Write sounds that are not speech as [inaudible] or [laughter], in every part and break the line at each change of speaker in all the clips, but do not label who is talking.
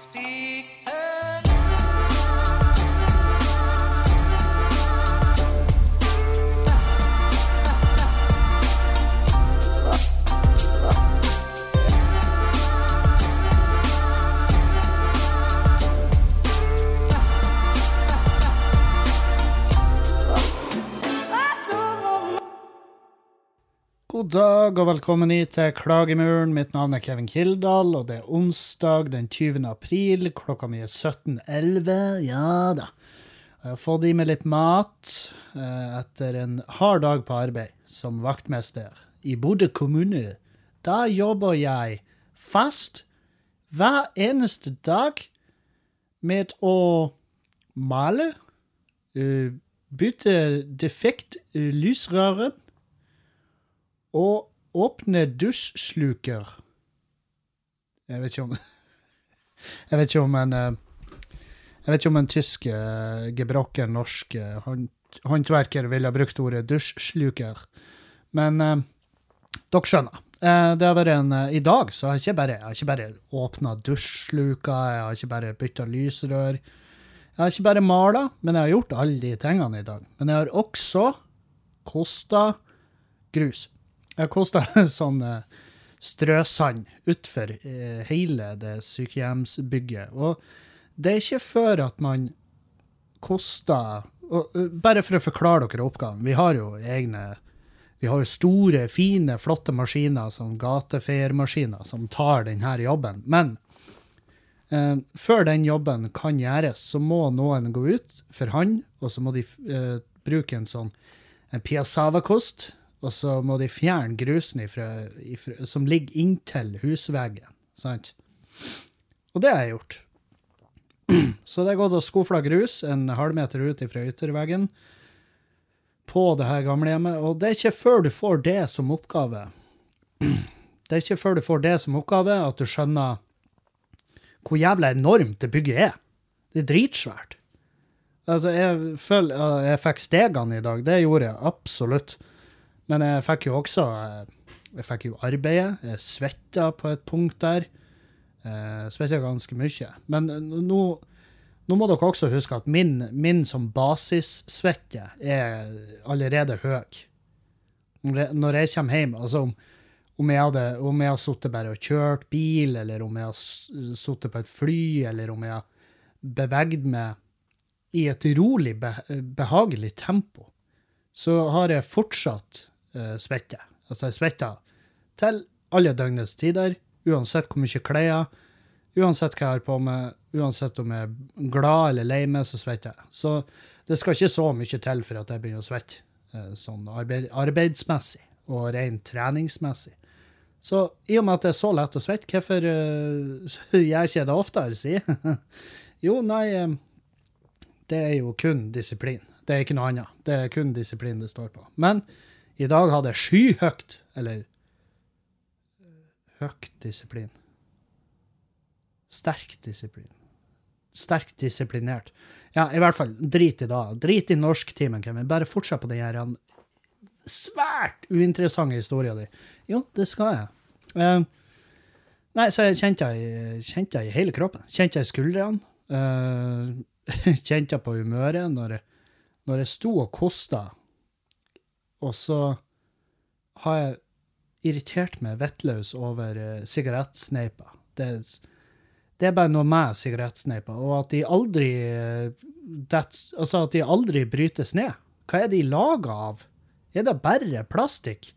Speak
God dag og velkommen hit til Klagemuren. Mitt navn er Kevin Kildahl, og det er onsdag den 20. april. Klokka mi er 17.11. Ja da. Jeg har fått i meg litt mat eh, etter en hard dag på arbeid som vaktmester i Bodø kommune. Da jobber jeg fast hver eneste dag med å male, uh, bytte defekt uh, lysrøren og åpne dusjsluker. Jeg vet ikke om [laughs] Jeg vet ikke om en eh, Jeg vet ikke om en tysk eh, gebrokken norsk eh, hånd- håndverker ville brukt ordet dusjsluker. Men eh, dere skjønner. Eh, det har vært en, eh, I dag så har jeg ikke bare, jeg har bare åpna dusjsluker, jeg har ikke bare bytta lysrør. Jeg har ikke bare mala, men jeg har gjort alle de tingene i dag. Men jeg har også kosta grus. Jeg kosta [laughs] sånn eh, strøsand utfor eh, hele det sykehjemsbygget. Og det er ikke før at man koster og, eh, Bare for å forklare dere oppgaven. Vi har jo egne Vi har jo store, fine, flotte maskiner, sånn gatefeiermaskiner, som tar denne jobben. Men eh, før den jobben kan gjøres, så må noen gå ut for hånd, og så må de eh, bruke en sånn en piassava-kost, og så må de fjerne grusen ifra, ifra, som ligger inntil husveggen. Sant? Og det har jeg gjort. [clears throat] Så det er gått og skufla grus en halvmeter ut ifra ytterveggen på det her gamlehjemmet, og det er ikke før du får det som oppgave [clears throat] Det er ikke før du får det som oppgave at du skjønner hvor jævla enormt det bygget er. Det er dritsvært. Altså, jeg føler Jeg fikk stegene i dag, det gjorde jeg absolutt. Men jeg fikk jo også eh, Jeg fikk jo arbeidet. Jeg svetta på et punkt der. Jeg svetta ganske mye. Men nå, nå må dere også huske at min, min som basissvette er allerede høy. Når jeg, kommer hjem, altså om, om jeg hadde om jeg har sittet bare og kjørt bil, eller om jeg har sittet på et fly, eller om jeg har beveget meg i et rolig, behagelig tempo, så har jeg fortsatt uh, svette. Altså, jeg svetter til alle døgnets tider, uansett hvor mye klær, uansett hva jeg har på meg, uansett om jeg er glad eller lei meg, så svetter jeg. Så det skal ikke så mye til for at jeg begynner å svette, uh, sånn arbeid, arbeidsmessig og rent treningsmessig. Så i og med at det er så lett å svette, hvorfor [laughs] uh, jeg ikke det oftere, si? [laughs] jo, nei, eh, det er jo kun disiplin. Det er ikke noe annet. Det er kun disiplin det står på. Men i dag hadde jeg skyhøyt, eller høyt disiplin. Sterk disiplin. Sterkt disiplinert. Ja, i hvert fall, drit i da. Drit i norsktimen, Kevin. Bare fortsett på den her svært uinteressante historien din. Jo, det skal jeg. Uh, nei, så kjente jeg, kjente jeg i hele kroppen. Kjente jeg i skuldrene. Uh, [laughs] kjente jeg på humøret når jeg, når jeg sto og kosta, og så har jeg irritert meg vettløs over uh, sigarettsneiper. Det, det er bare noe med sigarettsneiper, og at de aldri uh, det, Altså at de aldri brytes ned. Hva er de laga av? Er det bare plastikk?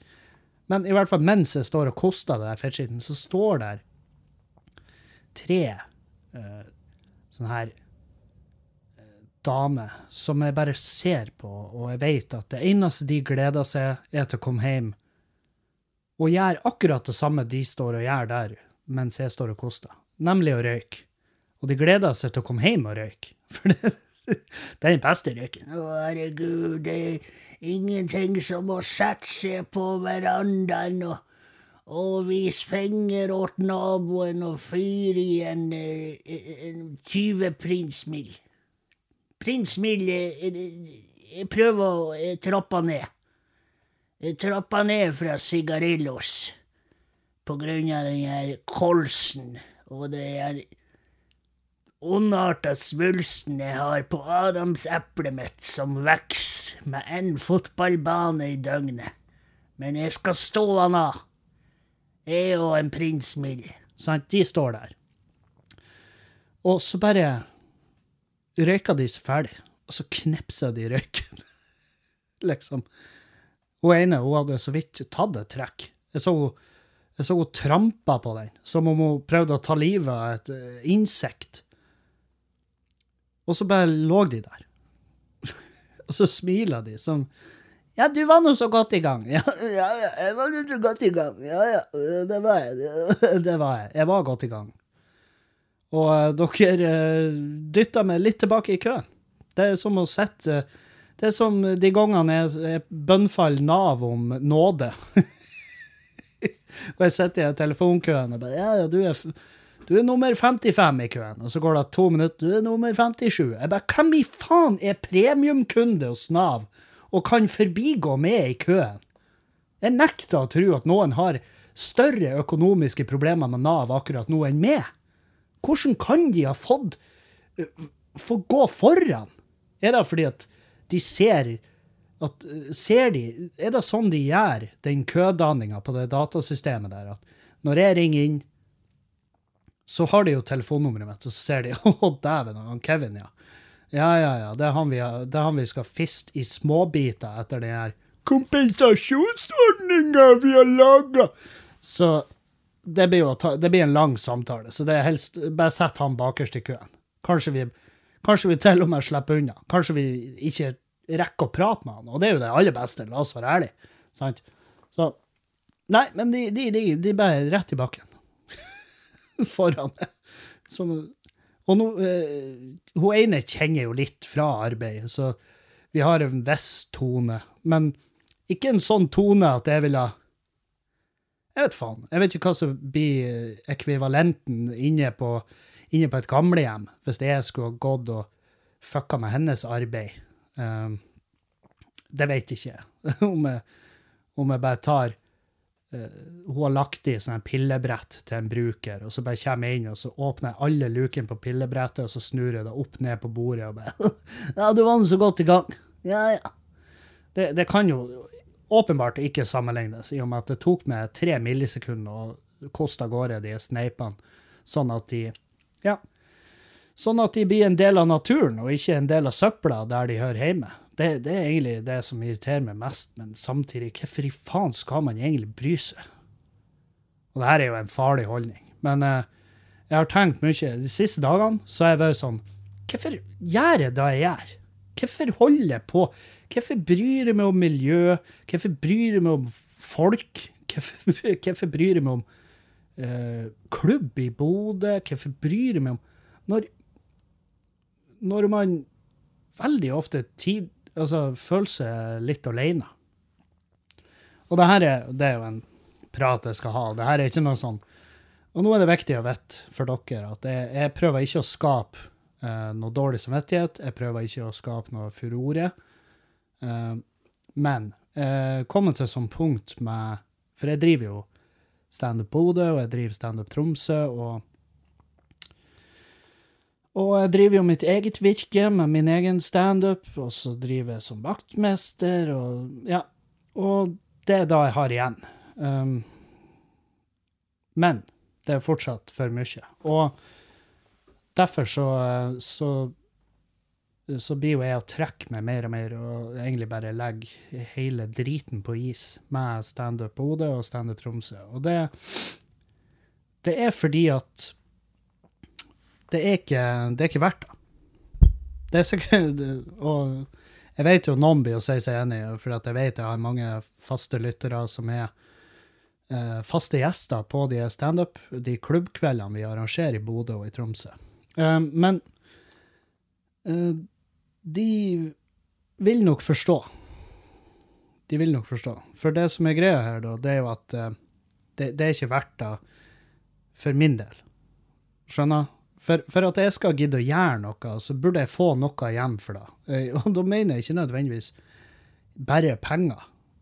Men i hvert fall mens jeg står og koster det der fettskitten, så står der tre uh, sånne her eh, damer som jeg bare ser på, og jeg vet at det eneste de gleder seg, er til å komme hjem og gjøre akkurat det samme de står og gjør der, mens jeg står og koster, nemlig å røyke. Og de gleder seg til å komme hjem og røyke, [laughs] for det, det er den beste røyken.
Å, herregud, det er ingenting som å sette seg på verandaen og, og vise finger åt naboen og fyre i en, en, en 20 prinsmill. Prinsmill eh, eh, Jeg prøver å eh, trappe ned. Jeg trappa ned fra sigarillos på grunn av den her kolsen og det her ondarta svulsten jeg har på adamseplet mitt, som vokser med én fotballbane i døgnet. Men jeg skal stå han av. Jeg og en prins Mill.
Sant? De står der. Og så bare røyker de seg ferdig, og så knipser de røyken. [laughs] liksom. Hun ene hun hadde så vidt tatt et trekk. Jeg så hun jeg så hun trampa på den, som om hun prøvde å ta livet av et uh, insekt. Og så bare lå de der. [laughs] og så smila de sånn Ja, du var nå så godt i gang. [laughs] Ja, ja, jeg var nå så godt i gang. Ja, ja, det var jeg. det var jeg. Jeg var godt i gang. Og uh, dere uh, dytta meg litt tilbake i køen. Det er som å sette Det er som de gangene jeg, jeg bønnfaller Nav om nåde. [laughs] og jeg sitter i telefonkøen og bare Ja, ja, du er, du er nummer 55 i køen. Og så går det to minutter, du er nummer 57. Jeg bare Hvem i faen er premiumkunde hos Nav og kan forbigå meg i køen? Jeg nekter å tro at noen har større økonomiske problemer med Nav akkurat nå enn meg. Hvordan kan de ha fått uh, få gå foran? Er det fordi at de ser at uh, Ser de Er det sånn de gjør den kødanninga på det datasystemet der? At når jeg ringer inn, så har de jo telefonnummeret mitt, og så ser de [laughs] Å, dæven, han Kevin, ja. Ja, ja, ja. Det er han vi, det er han vi skal fiste i småbiter etter den her kompensasjonsordninga vi har laga. Så det blir jo det blir en lang samtale, så det er helst bare sett han bakerst i køen. Kanskje vi, kanskje vi til og med slipper unna. Kanskje vi ikke rekker å prate med han, og det er jo det aller beste, la oss være ærlige. Sant? Så Nei, men de, de, de, de bare rett i bakken. [laughs] Foran det. Som, og nå eh, Hun ene kjenner jo litt fra arbeidet, så vi har en viss tone. Men ikke en sånn tone at jeg ville Jeg vet faen. Jeg vet ikke hva som blir ekvivalenten inne på, inne på et gamlehjem, hvis jeg skulle gått og fucka med hennes arbeid. Um, det vet ikke jeg. [laughs] om, jeg om jeg bare tar eh, Hun har lagt i sånn pillebrett til en bruker, og så bare kommer jeg inn, og så åpner jeg alle lukene på pillebrettet, og så snur jeg det opp ned på bordet og bare [laughs] Ja, du var nå så godt i gang. Ja, ja. Det, det kan jo åpenbart ikke sammenlignes, i og med at det tok meg tre millisekunder å koste av gårde de sneipene, sånn at de Ja. Sånn at de blir en del av naturen, og ikke en del av søpla der de hører hjemme. Det, det er egentlig det som irriterer meg mest, men samtidig, hvorfor i faen skal man egentlig bry seg? Og det her er jo en farlig holdning. Men eh, jeg har tenkt mye De siste dagene så har jeg vært sånn Hvorfor gjør jeg det jeg gjør? Hvorfor holder jeg på? Hvorfor bryr jeg meg om miljø? Hvorfor bryr jeg meg om folk? Hvorfor, bryr jeg meg om eh, klubb i Bodø? Hvorfor bryr jeg meg om Når, når man veldig ofte tid, altså, føler seg litt alene. Og det her er, det er jo en prat jeg skal ha. Det her er ikke noe sånn Og nå er det viktig å vite for dere at jeg, jeg prøver ikke å skape noe dårlig samvittighet. Jeg prøver ikke å skape noe furore. Eh, men jeg kommet til et sånt punkt med For jeg driver jo Standup Bodø, og jeg driver Standup Tromsø, og og jeg driver jo mitt eget virke med min egen standup, og så driver jeg som vaktmester, og ja. Og det er da jeg har igjen. Um, men det er fortsatt for mye. Og derfor så, så så blir jo jeg å trekke meg mer og mer og egentlig bare legge hele driten på is med Standup Bodø og Standup Tromsø. Og det, det er fordi at det er ikke, det er ikke verdt det. Det er sikkert [laughs] Og jeg vet jo noen blir å si seg enig, for jeg vet jeg har mange faste lyttere som er eh, faste gjester på de standup, de klubbkveldene vi arrangerer i Bodø og i Tromsø. Eh, men eh, de vil nok forstå. De vil nok forstå. For det som er greia her, da, det er jo at eh, det, det er ikke verdt det for min del. Skjønner? For, for at jeg skal gidde å gjøre noe, så burde jeg få noe hjem for det. Og da mener jeg ikke nødvendigvis bare penger.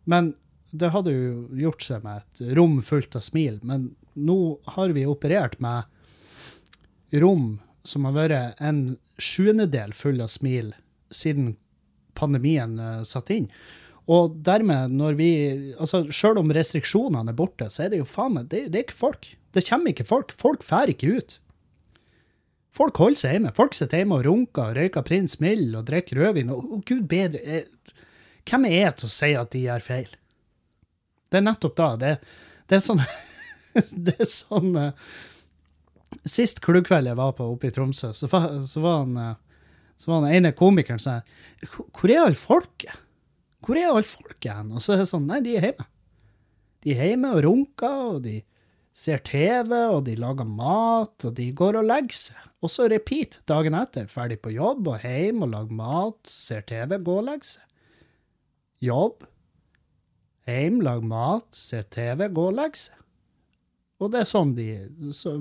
Men det hadde jo gjort seg med et rom fullt av smil. Men nå har vi operert med rom som har vært en sjuendedel full av smil siden pandemien uh, satte inn. Og dermed, når vi altså Sjøl om restriksjonene er borte, så er det jo faen meg det, det er ikke folk. Det kommer ikke folk. Folk drar ikke ut. Folk holder seg hjemme. Folk sitter hjemme og runker og røyker Prins Mild og drikker rødvin. Og, og gud bedre eh, Hvem er jeg til å si at de gjør feil? Det er nettopp da. Det, det er sånn [laughs] Det er sånn eh, Sist klubbkveld jeg var på oppe i Tromsø, så var, så var han eh, så var den ene komikeren sånn Hvor er alle folket? Hvor er alle folket hen? Og så er det sånn Nei, de er hjemme. De er hjemme og runker, og de ser TV, og de lager mat, og de går og legger seg. Og så repeat dagen etter. Ferdig på jobb og hjem og lager mat, ser TV, gå og legge seg. Jobb, hjem, lager mat, ser TV, gå og legge seg. Og det er sånn de så,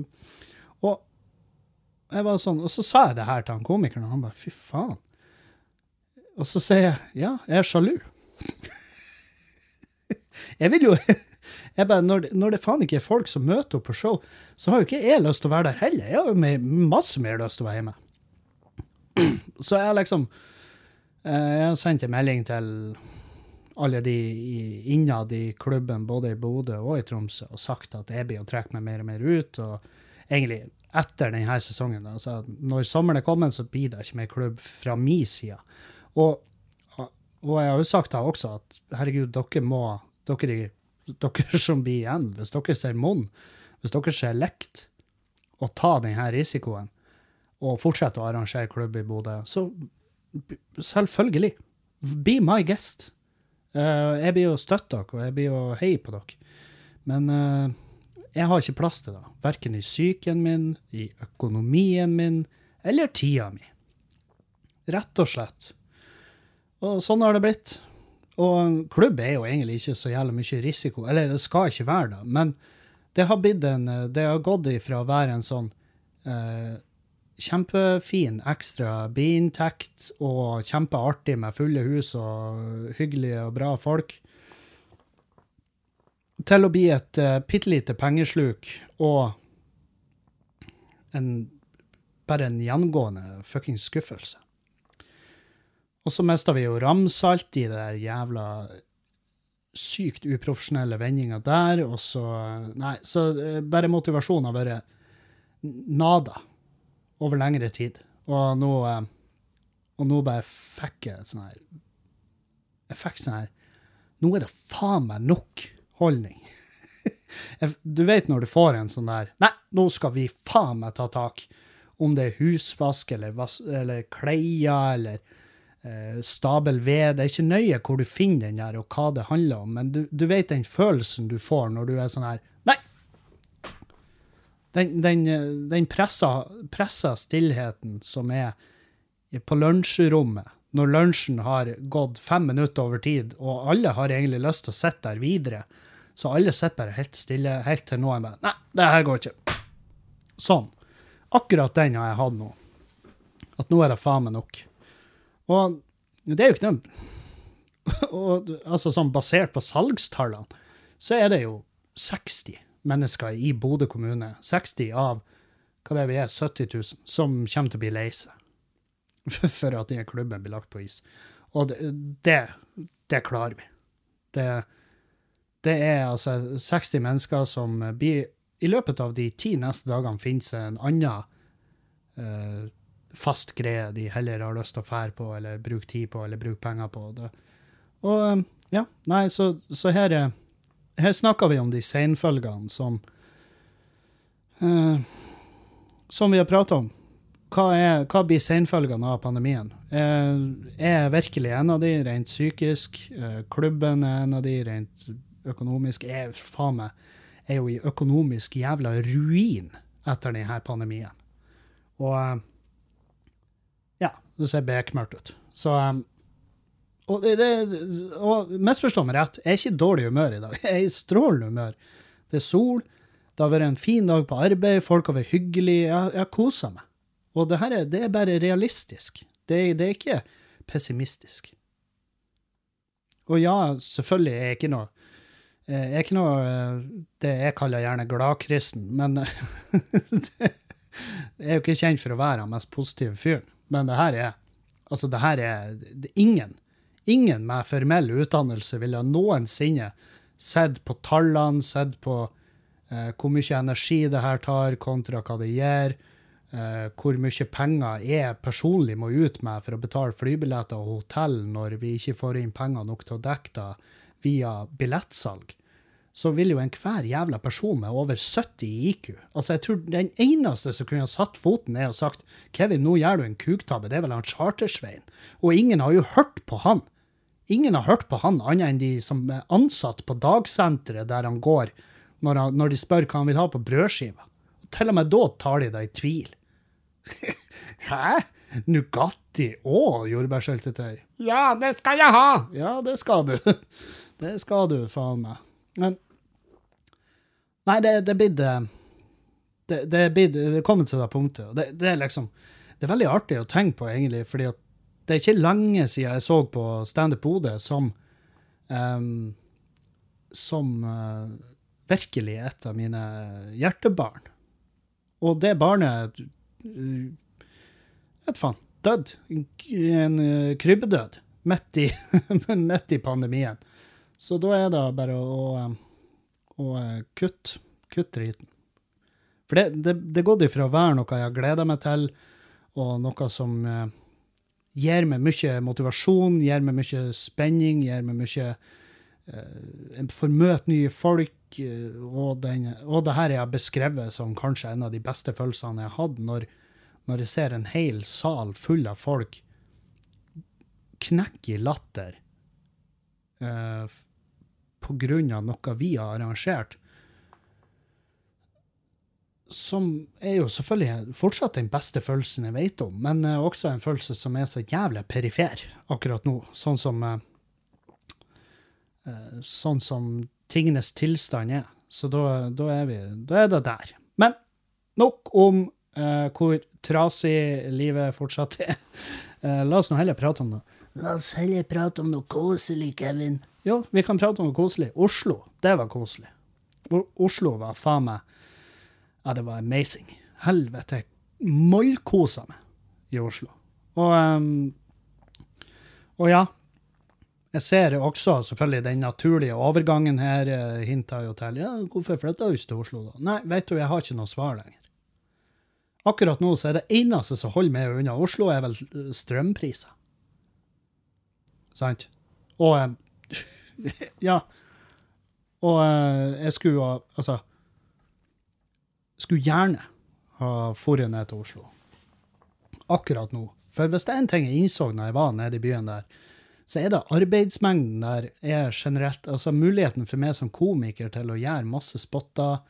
jeg var sånn, og så sa jeg det her til han komikeren, og han bare fy faen. Og så sier jeg ja, jeg er sjalu. [laughs] jeg vil jo [laughs] jeg bare, når, når, det faen ikke er folk som møter opp på show, så har jo ikke jeg lyst til å være der heller. Jeg har jo masse mer lyst til å være hjemme. [clears throat] Så jeg liksom eh, Jeg har sendt en melding til alle de innad i klubben, både i Bodø og i Tromsø, og sagt at jeg blir å trekke meg mer og mer ut. Og egentlig etter denne sesongen, altså når sommeren er kommet, så blir det ikke mer klubb fra min side. Og, og jeg har jo sagt da også at herregud, dere må dere, dere [laughs] som blir igjen, hvis dere ser Mon, hvis dere ser lekt, og ta denne risikoen, og fortsette å arrangere klubb i Bodø, så selvfølgelig, be my guest. Uh, jeg blir jo støtt dere, og jeg blir jo hei på dere. Men uh, jeg har ikke plass til det. Verken i psyken min, i økonomien min eller tida mi. Rett og slett. Og sånn har det blitt. Og klubb er jo egentlig ikke så jævlig mye risiko, eller det skal ikke være det, men det har, en, det har gått ifra å være en sånn eh, kjempefin ekstra biinntekt og kjempeartig med fulle hus og hyggelige og bra folk, til å bli et uh, eh, lite pengesluk og en, bare en gjengående fuckings skuffelse. Og så mista vi jo Ramsalt i det der jævla sykt uprofesjonelle vendinga der, og så Nei, så uh, bare motivasjonen har vært nada over lengre tid. Og nå, uh, og nå bare fikk jeg sånn her Jeg fikk sånn her Nå er det faen meg nok holdning. [laughs] du vet når du får en sånn der Nei, nå skal vi faen meg ta tak. Om det er husvask eller, eller kleier eller eh, stabel ved. Det er ikke nøye hvor du finner den der, og hva det handler om, men du, du vet den følelsen du får når du er sånn her Nei! Den, den, den pressa, pressa stillheten som er på lunsjrommet når lunsjen har gått fem minutter over tid, og alle har egentlig lyst til å sitte der videre, så alle sitter bare helt stille, helt til noen bare Nei, det her går ikke. Sånn. Akkurat den har jeg hatt nå. At nå er det faen meg nok. Og det er jo ikke noe [laughs] og, altså sånn Basert på salgstallene, så er det jo 60 mennesker i Bodø kommune, 60 av hva det er vi er, 70 000, som kommer til å bli lei seg [laughs] for at denne klubben blir lagt på is. Og det, det, det klarer vi. Det, det er altså 60 mennesker som blir I løpet av de ti neste dagene finnes en annen uh, fast greie de heller har lyst til å fære på, eller bruke tid på, eller bruke penger på. Det. Og um, ja, nei, så, så her, her snakker vi om de senfølgene som uh, Som vi har prata om. Hva, er, hva, blir senfølgene av pandemien? Er, er virkelig en av de rent psykisk? Klubben er en av de rent økonomisk er faen meg er jo i økonomisk jævla ruin etter denne pandemien. Og eh, ja, det ser bekmørkt ut. Så eh, og, det, og misforstå meg rett, jeg er ikke i dårlig humør i dag. [laughs] Jeg er i strålende humør. Det er sol, det har vært en fin dag på arbeid, folk har vært hyggelige. Jeg, jeg har kosa meg. Og det her er, det er bare realistisk. Det, det er ikke pessimistisk. Og ja, selvfølgelig er jeg ikke noe jeg er ikke noe eh, det jeg kaller gjerne gladkristen, men [laughs] det, er jo ikke kjent for å være den mest positive fyren, men det her er Altså, det her er det, ingen. Ingen med formell utdannelse ville noensinne sett på tallene, sett på eh, hvor mye energi det her tar, kontra hva det gir, eh, hvor mye penger jeg personlig må ut med for å betale flybilletter og hotell når vi ikke får inn penger nok til å dekke det via billettsalg så vil jo enhver jævla person med over 70 i IQ Altså, jeg tror den eneste som kunne ha satt foten ned og sagt 'Kevin, nå gjør du en kuktabbe', det er vel han Chartersveien. Og ingen har jo hørt på han. Ingen har hørt på han, annet enn de som er ansatt på dagsenteret der han går, når, han, når de spør hva han vil ha på brødskiva. Til og med da tar de det i tvil. [laughs] Hæ? Nugatti og jordbærsyltetøy?
Ja, det skal jeg ha!
Ja, det skal du. [laughs] Det skal du, faen meg. Men Nei, det er blitt eh, det, det er kommet til det punktet. det, det er liksom Det er veldig artig å tenke på, egentlig, fordi at det er ikke lenge siden jeg så på Standup Bodø som um, som uh, virkelig et av mine hjertebarn. Og det barnet Vet faen. Dødd. En krybbedød. Midt i, [laughs] i pandemien. Så da er det bare å, å, å kutte kutt driten. For det, det, det gått ifra å være noe jeg gleder meg til, og noe som eh, gir meg mye motivasjon, gir meg mye spenning, gir meg mye eh, Får møte nye folk, eh, og, den, og det her jeg har beskrevet som kanskje en av de beste følelsene jeg har hatt, når, når jeg ser en hel sal full av folk knekke i latter eh, av noe vi har arrangert, som er jo selvfølgelig fortsatt den beste følelsen jeg vet om, men eh, også en følelse som er så jævlig perifer akkurat nå, sånn som eh, eh, sånn som tingenes tilstand er. Så da, da, er vi, da er det der. Men nok om uh, hvor trasig livet fortsatt er. Uh, [laughs] la oss nå heller prate om det.
La oss heller prate om noe koselig, Kevin.
Jo, vi kan prate om noe koselig. Oslo, det var koselig. Oslo var faen meg Ja, det var amazing. Helvete, mollkosa meg i Oslo. Og, um, og ja, jeg ser også selvfølgelig den naturlige overgangen her hinta jo til ja, hvorfor flytta ikke til Oslo da? Nei, vet du, jeg har ikke noe svar lenger. Akkurat nå så er det eneste som holder meg unna Oslo, er vel eh, strømpriser. Sant? Og eh, Ja. Og eh, jeg skulle ha Altså Skulle gjerne ha dratt ned til Oslo. Akkurat nå. For hvis det er en ting jeg innså når jeg var nede i byen der, så er det arbeidsmengden der er generelt Altså muligheten for meg som komiker til å gjøre masse spotter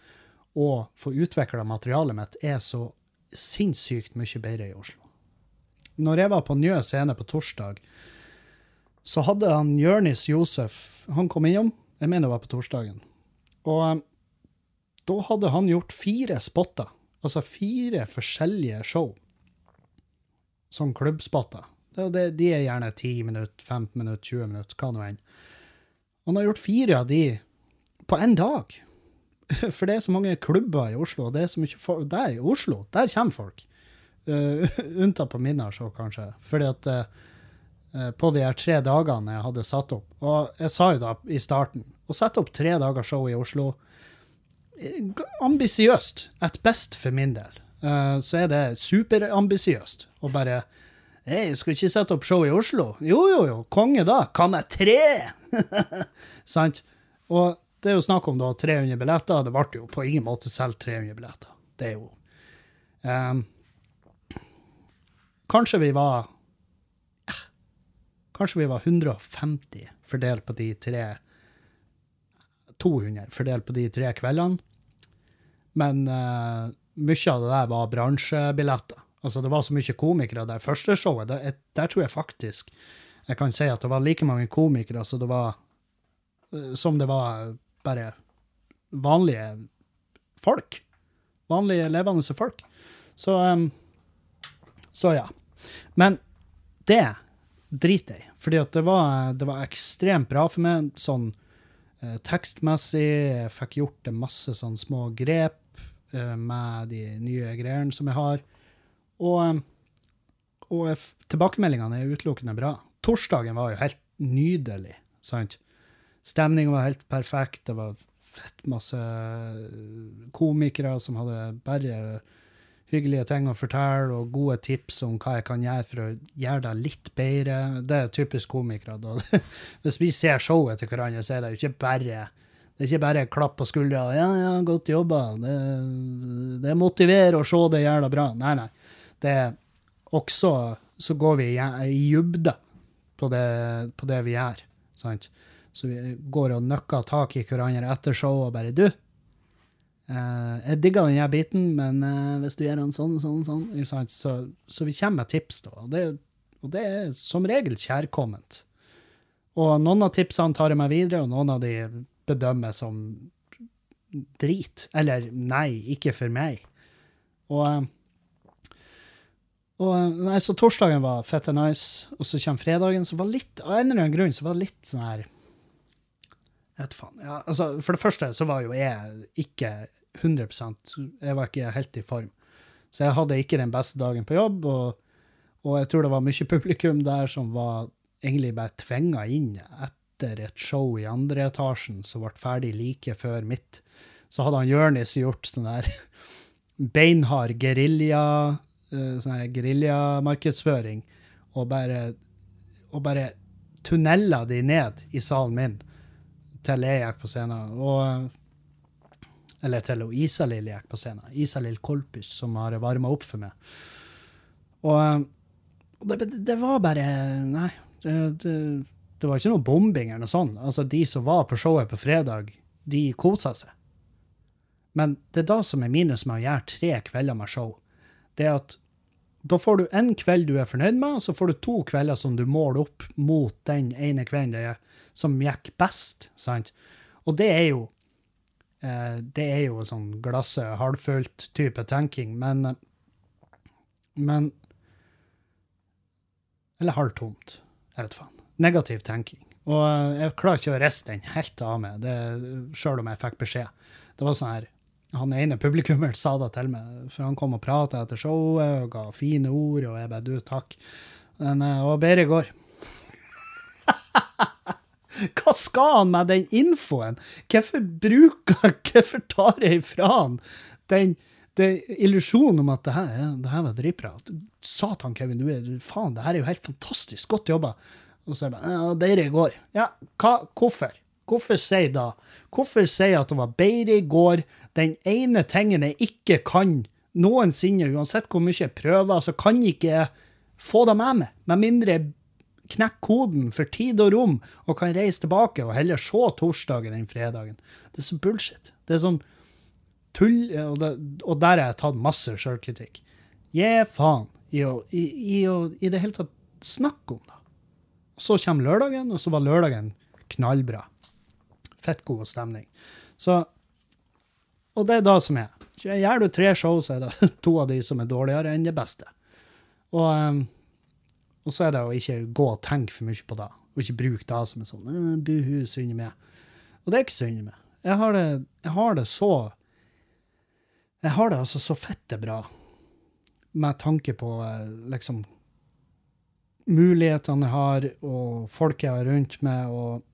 og få utvikla materialet mitt, er så sinnssykt mye bedre i Oslo. Når jeg var på Njø scene på torsdag, så hadde han Jørnis Josef Han kom innom, jeg mener det var på torsdagen. Og um, da hadde han gjort fire spotter. Altså fire forskjellige show. Sånn klubbspotter. Det, de er gjerne 10 minutter, 15 minutter, 20 minutter, hva nå enn. Han har gjort fire av de på én dag. [laughs] For det er så mange klubber i Oslo. det er så mye folk. Der i Oslo, der kommer folk. Uh, [laughs] unntatt på minna så kanskje. Fordi at uh, på de her tre dagene jeg hadde satt opp Og jeg sa jo da i starten Å sette opp tre dager show i Oslo eh, Ambisiøst. At best for min del. Uh, så er det superambisiøst å bare Hei, skal ikke sette opp show i Oslo? Jo, jo, jo. Konge, da. Kan jeg tre? [laughs] Sant? Og det er jo snakk om da 300 billetter. Det ble jo på ingen måte solgt 300 billetter. Det er jo um, Kanskje vi var eh, Kanskje vi var 150 fordelt på de tre 200 fordelt på de tre kveldene. Men uh, mye av det der var bransjebilletter. Altså, det var så mye komikere der. Første showet, der, der tror jeg faktisk jeg kan si at det var like mange komikere så det var, uh, som det var bare vanlige folk. Vanlige levende folk. Så, um, så ja. Men det driter jeg fordi at det var, det var ekstremt bra for meg, sånn eh, tekstmessig. Jeg fikk gjort det masse sånn små grep. eh, med de nye greiene som jeg har. Og, eh, og tilbakemeldingene er utelukkende bra. Torsdagen var jo helt nydelig, sant? Stemningen var helt perfekt. Det var fett masse komikere som hadde bare hyggelige ting å fortelle, og gode tips om hva jeg kan gjøre for å gjøre det litt bedre. Det er typisk komikere. Da. [laughs] Hvis vi ser showet til hverandre, så er det ikke bare det er ikke bare klapp på skuldra. 'Ja, ja, godt jobba.' Det, det motiverer å se det jævla bra. Nei, nei. Det er også så går vi i dybde på på det vi gjør. Sant? Så vi går og nøkker tak i hverandre etter showet og bare 'Du, jeg digger denne biten, men eh, hvis du gjør den sånn, sånn, sånn? Så, så vi kommer med tips, da. Og det, og det er som regel kjærkomment. Og noen av tipsene tar jeg meg videre, og noen av de bedømmer som drit. Eller nei, ikke for meg. Og, eh, og eh, nei, så torsdagen var fette nice, og så kommer fredagen, så var litt, av en eller annen grunn, så var det litt sånn her Jeg vet faen. Ja, altså, for det første så var jo jeg ikke 100% Jeg var ikke helt i form. Så jeg hadde ikke den beste dagen på jobb, og, og jeg tror det var mye publikum der som var egentlig bare tvinga inn etter et show i andre etasjen som ble ferdig like før mitt. Så hadde han Jørnis gjort sånn der [laughs] beinhard gerilja eh, sånn geriljamarkedsføring, og bare, og bare tunnela de ned i salen min til jeg gikk på scenen. Og, eller til hun Isalill gikk på scenen. Isalill Kolpus, som har varma opp for meg. Og, og det, det var bare Nei. Det, det, det var ikke noe bombing eller noe sånt. Altså, de som var på showet på fredag, de kosa seg. Men det er da som er minus med å gjøre tre kvelder med show. Det er at da får du en kveld du er fornøyd med, og så får du to kvelder som du måler opp mot den ene kvelden som gikk best. sant? Og det er jo det er jo sånn glasset halvfullt type tenking, men eh, Men Eller halvtomt. Jeg vet faen. Negativ tenking. Og eh, jeg klarer ikke å riste den helt av meg, sjøl om jeg fikk beskjed. Det var sånn her han ene publikummeren sa det til meg, for han kom og prata etter showet og ga fine ord, og jeg bare du, takk. Men og var bedre i går. [laughs] Hva skal han med den infoen? Hvorfor bruker [laughs] Hvorfor tar jeg ifra han den, den illusjonen om at det her, det her var dritbra? Satan, Kevin, du er faen, det her er jo helt fantastisk. Godt jobba. Og så er jeg bare Ja, bedre i går. Ja, hva, hvorfor? Hvorfor si da? Hvorfor si at det var bedre i går? Den ene tingen jeg ikke kan noensinne, uansett hvor mye jeg prøver, så kan jeg ikke få det med meg. Med mindre jeg knekker koden for tid og rom og kan reise tilbake og heller se torsdagen enn fredagen. Det er så bullshit. Det er sånn tull, og, det, og der har jeg tatt masse sjølkritikk. Gi faen i å i, i, i det hele tatt snakke om det. Så kommer lørdagen, og så var lørdagen knallbra. Fett god stemning. Så Og det er da som er. Gjør du tre show, så er det [laughs] to av de som er dårligere enn det beste. Og, um, og så er det å ikke gå og tenke for mye på det, og ikke bruke det som en sånn «Øh, buhu, synd meg. Og det er ikke synd i meg. Jeg har det, jeg har det så Jeg har det altså så fette bra med tanke på eh, liksom mulighetene jeg har, og folk jeg har rundt meg, og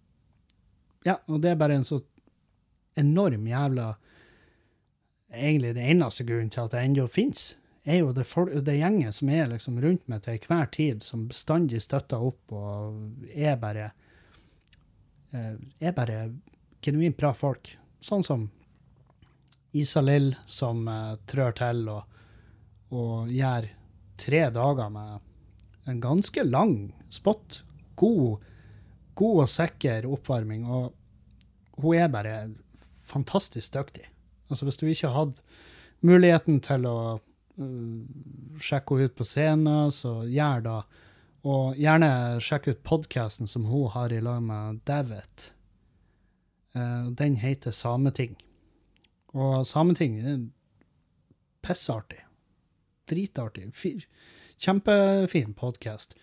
Ja, og det er bare en så enorm jævla Egentlig den eneste grunnen til at det ennå fins, er jo det, folk, det gjengen som er liksom rundt meg til enhver tid, som bestandig støtter opp og er bare eh, Er bare genuint bra folk. Sånn som Isalill, som eh, trør til og, og gjør tre dager med en ganske lang spot. God, god og sikker oppvarming. Og hun er bare fantastisk dyktig. Altså, hvis du ikke hadde muligheten til å uh, sjekke henne ut på scenen, så gjør det. Og gjerne sjekk ut podkasten som hun har i lag med David. Uh, den heter Sameting. Og Sameting er pissartig. Dritartig. Fyr. Kjempefin podkast.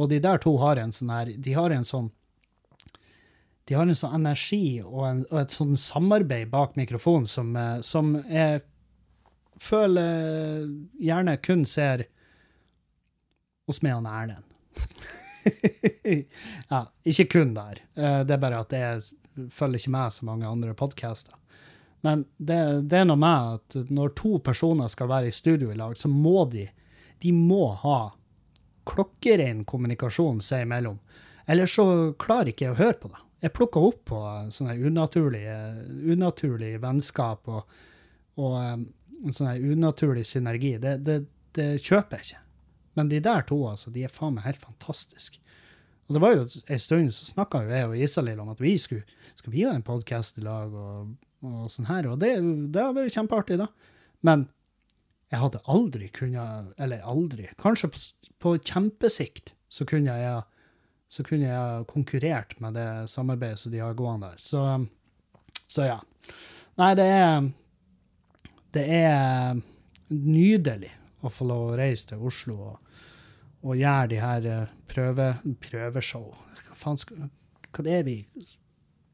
Og de der to har en sånn her De har en sånn de har en sånn energi og, en, og et sånn samarbeid bak mikrofonen som, eh, som er føler gjerne kun ser hos meg og Erlend. [laughs] ja, ikke kun der. Eh, Det er bare at jeg følger ikke med så mange andre podcaster. Men det, det er noe med at når to personer skal være i studio i lag, så må de de må ha klokkerein kommunikasjon seg imellom. Ellers så klarer ikke jeg å høre på det. Jeg plukker opp på sånne unaturlige, unaturlige vennskap og, og um, en sånn unaturlig synergi. Det, det, det kjøper jeg ikke. Men de der to, altså, de er faen meg helt fantastiske. Og det var jo en stund så snakka jo jeg og Isalill om at vi skulle skal vi ha en podkast i lag, og, og sånn her. Og det, det har vært kjempeartig, da. Men jeg hadde aldri kunnet Eller aldri. Kanskje på, på kjempesikt så kunne jeg så kunne jeg konkurrert med det samarbeidet som de har gående der. Så, så ja. Nei, det er Det er nydelig å få lov å reise til Oslo og, og gjøre de her eh, prøve, prøveshow. Hva faen skal Hva er vi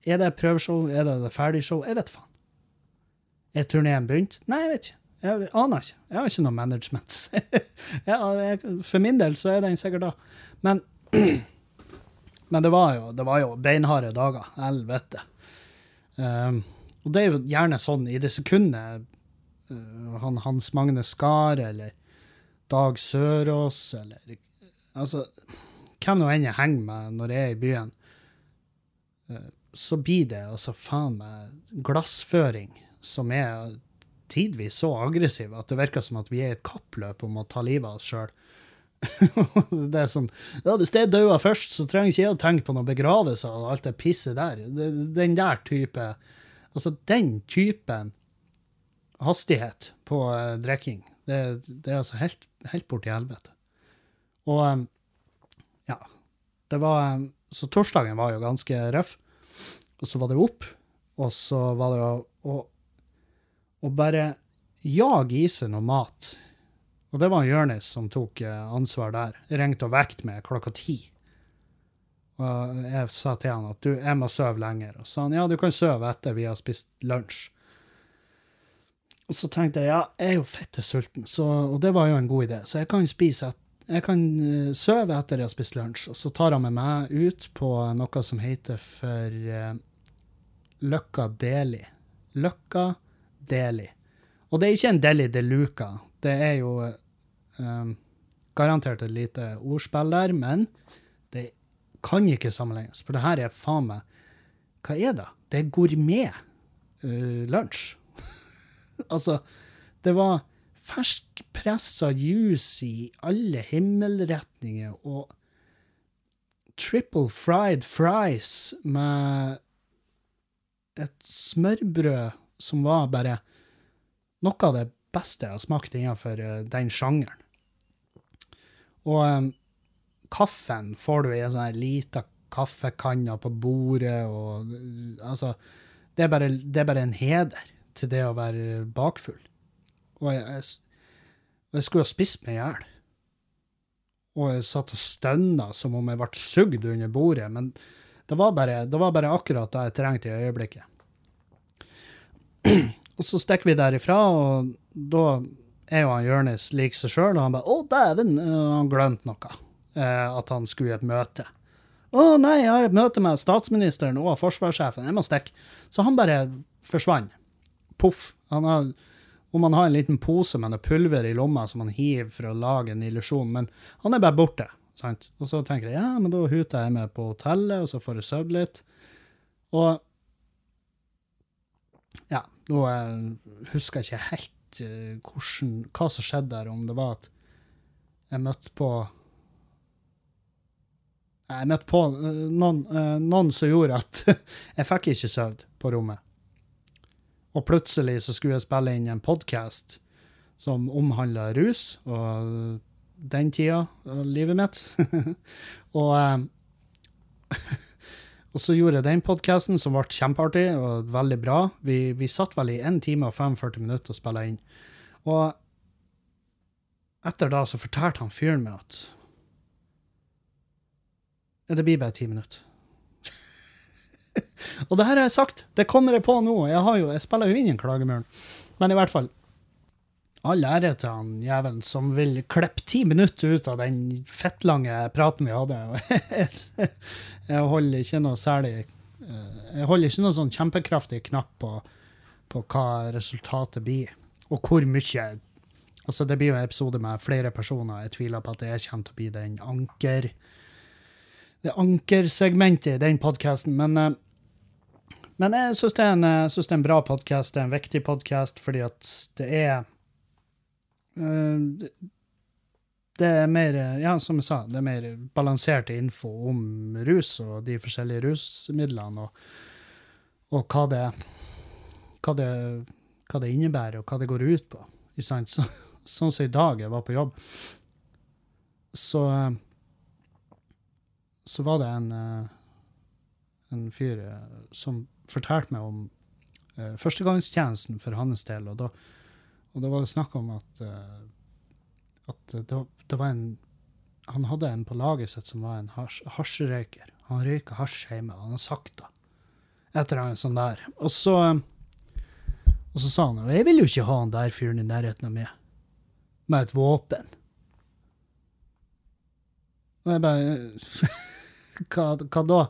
Er det prøveshow? Er det det ferdigshow? Jeg vet faen. Er turneen begynt? Nei, jeg vet ikke. Jeg aner ikke. Jeg har ikke noe management. [laughs] jeg, for min del så er den sikkert da. Men, [clears throat] men det, var jo, det var jo beinharde dager. Helvete. Um, og det er jo gjerne sånn i det sekundet han, Hans Magne Skar eller Dag Sørås eller Altså, hvem nå enn jeg henger med når jeg er i byen, uh, så blir det altså faen meg glassføring som er tidvis så aggressiv at det virker som at vi er i et kappløp om å ta livet av oss sjøl. [laughs] det er sånn ja, Hvis jeg dauer først, så trenger ikke jeg å tenke på noen begravelser og alt det pisset der. Den der type Altså, den typen hastighet på uh, drikking, det, det, er altså helt, helt borti helvete. Og um, ja. Det var um, Så torsdagen var jo ganske røff. Og så var det opp, og så var det å, bare jage i seg noe mat. Og det var Jonis som tok ansvar der. Ringte og vekket meg klokka ti. Og jeg sa til han at du, jeg må sove lenger. Og sa han ja, du kan sove etter vi har spist lunsj. Og så tenkte jeg ja, jeg er jo fette sulten, så, og det var jo en god idé. Så jeg kan spise et, jeg kan sove etter jeg har spist lunsj. Og så tar han med meg ut på noe som heter for uh, Løkka Deli. Løkka Deli. Og det er ikke en Deli de Luca. Det er jo um, garantert et lite ordspill der, men det kan ikke sammenlignes. For det her er faen meg Hva er det? Det er gourmet uh, lunsj. [laughs] altså, det var ferskpressa juice i alle himmelretninger og triple fried fries med et smørbrød som var bare noe av det beste jeg har smakt innenfor uh, den sjangeren. Og um, kaffen får du i en sånn lita kaffekanne på bordet, og uh, altså det er, bare, det er, bare, en heder til det å være bakfull. Og jeg, jeg, jeg skulle ha spist meg i hjel. Og jeg satt og stønna som om jeg ble sugd under bordet, men det var bare, det var bare akkurat det jeg trengte i øyeblikket. Og så stikker vi derifra, og da er jo han Jonis lik seg sjøl, og han bare 'Å, dæven', han glemte noe. Eh, at han skulle i et møte. 'Å nei, jeg har et møte med statsministeren og forsvarssjefen, jeg må stikke'. Så han bare forsvant. Poff. Om han har en liten pose med noe pulver i lomma som han hiver for å lage en illusjon, men han er bare borte. Sant? Og så tenker jeg ja, men da huter jeg med på hotellet, og så får jeg sovet litt. Og ja, nå husker jeg ikke helt uh, hvordan, hva som skjedde der, om det var at jeg møtte på Jeg møtte på uh, noen, noen, som gjorde at [laughs] jeg fikk ikke sovet på rommet. Og plutselig så skulle jeg spille inn en podkast som omhandla rus og den tida av livet mitt. [laughs] og [laughs] Og så gjorde jeg den podkasten, som ble kjempeartig og veldig bra. Vi, vi satt vel i 1 time og 45 minutter og spilla inn. Og etter da så fortalte han fyren meg at det blir bare ti minutter. [laughs] og det her har jeg sagt. Det kommer jeg på nå. Jeg, har jo, jeg spiller jo inn en klagemuren. Men i hvert fall All ære til han jævelen som vil klippe ti minutter ut av den fettlange praten vi hadde. [laughs] Jeg holder ikke noe særlig eh, Jeg holder ikke noe sånn kjempekraftig knapp på, på hva resultatet blir, og hvor mye Altså, det blir jo en episode med flere personer. Jeg tviler på at det kommer til å bli den anker det ankersegmentet i den podkasten, men eh, men jeg syns det, det er en bra podkast. Det er en viktig podkast fordi at det er eh, det- er mer, ja, som jeg sa, det er mer balansert info om rus og de forskjellige rusmidlene, og, og hva, det, hva, det, hva det innebærer, og hva det går ut på. Så, sånn som i dag, jeg var på jobb, så så var det en, eh, en fyr eh, som fortalte meg om eh, førstegangstjenesten for hans del, og da, og da var det snakk om at, eh, at det, det var en Han hadde en på laget sitt som var en hasj, hasjrøyker. Han røyka hasj hjemme, han har sagt det. Et eller annet sånt der. Og så, og så sa han «Og jeg vil jo ikke ha han der fyren i nærheten av meg, med et våpen. Og jeg bare [laughs] hva, hva da?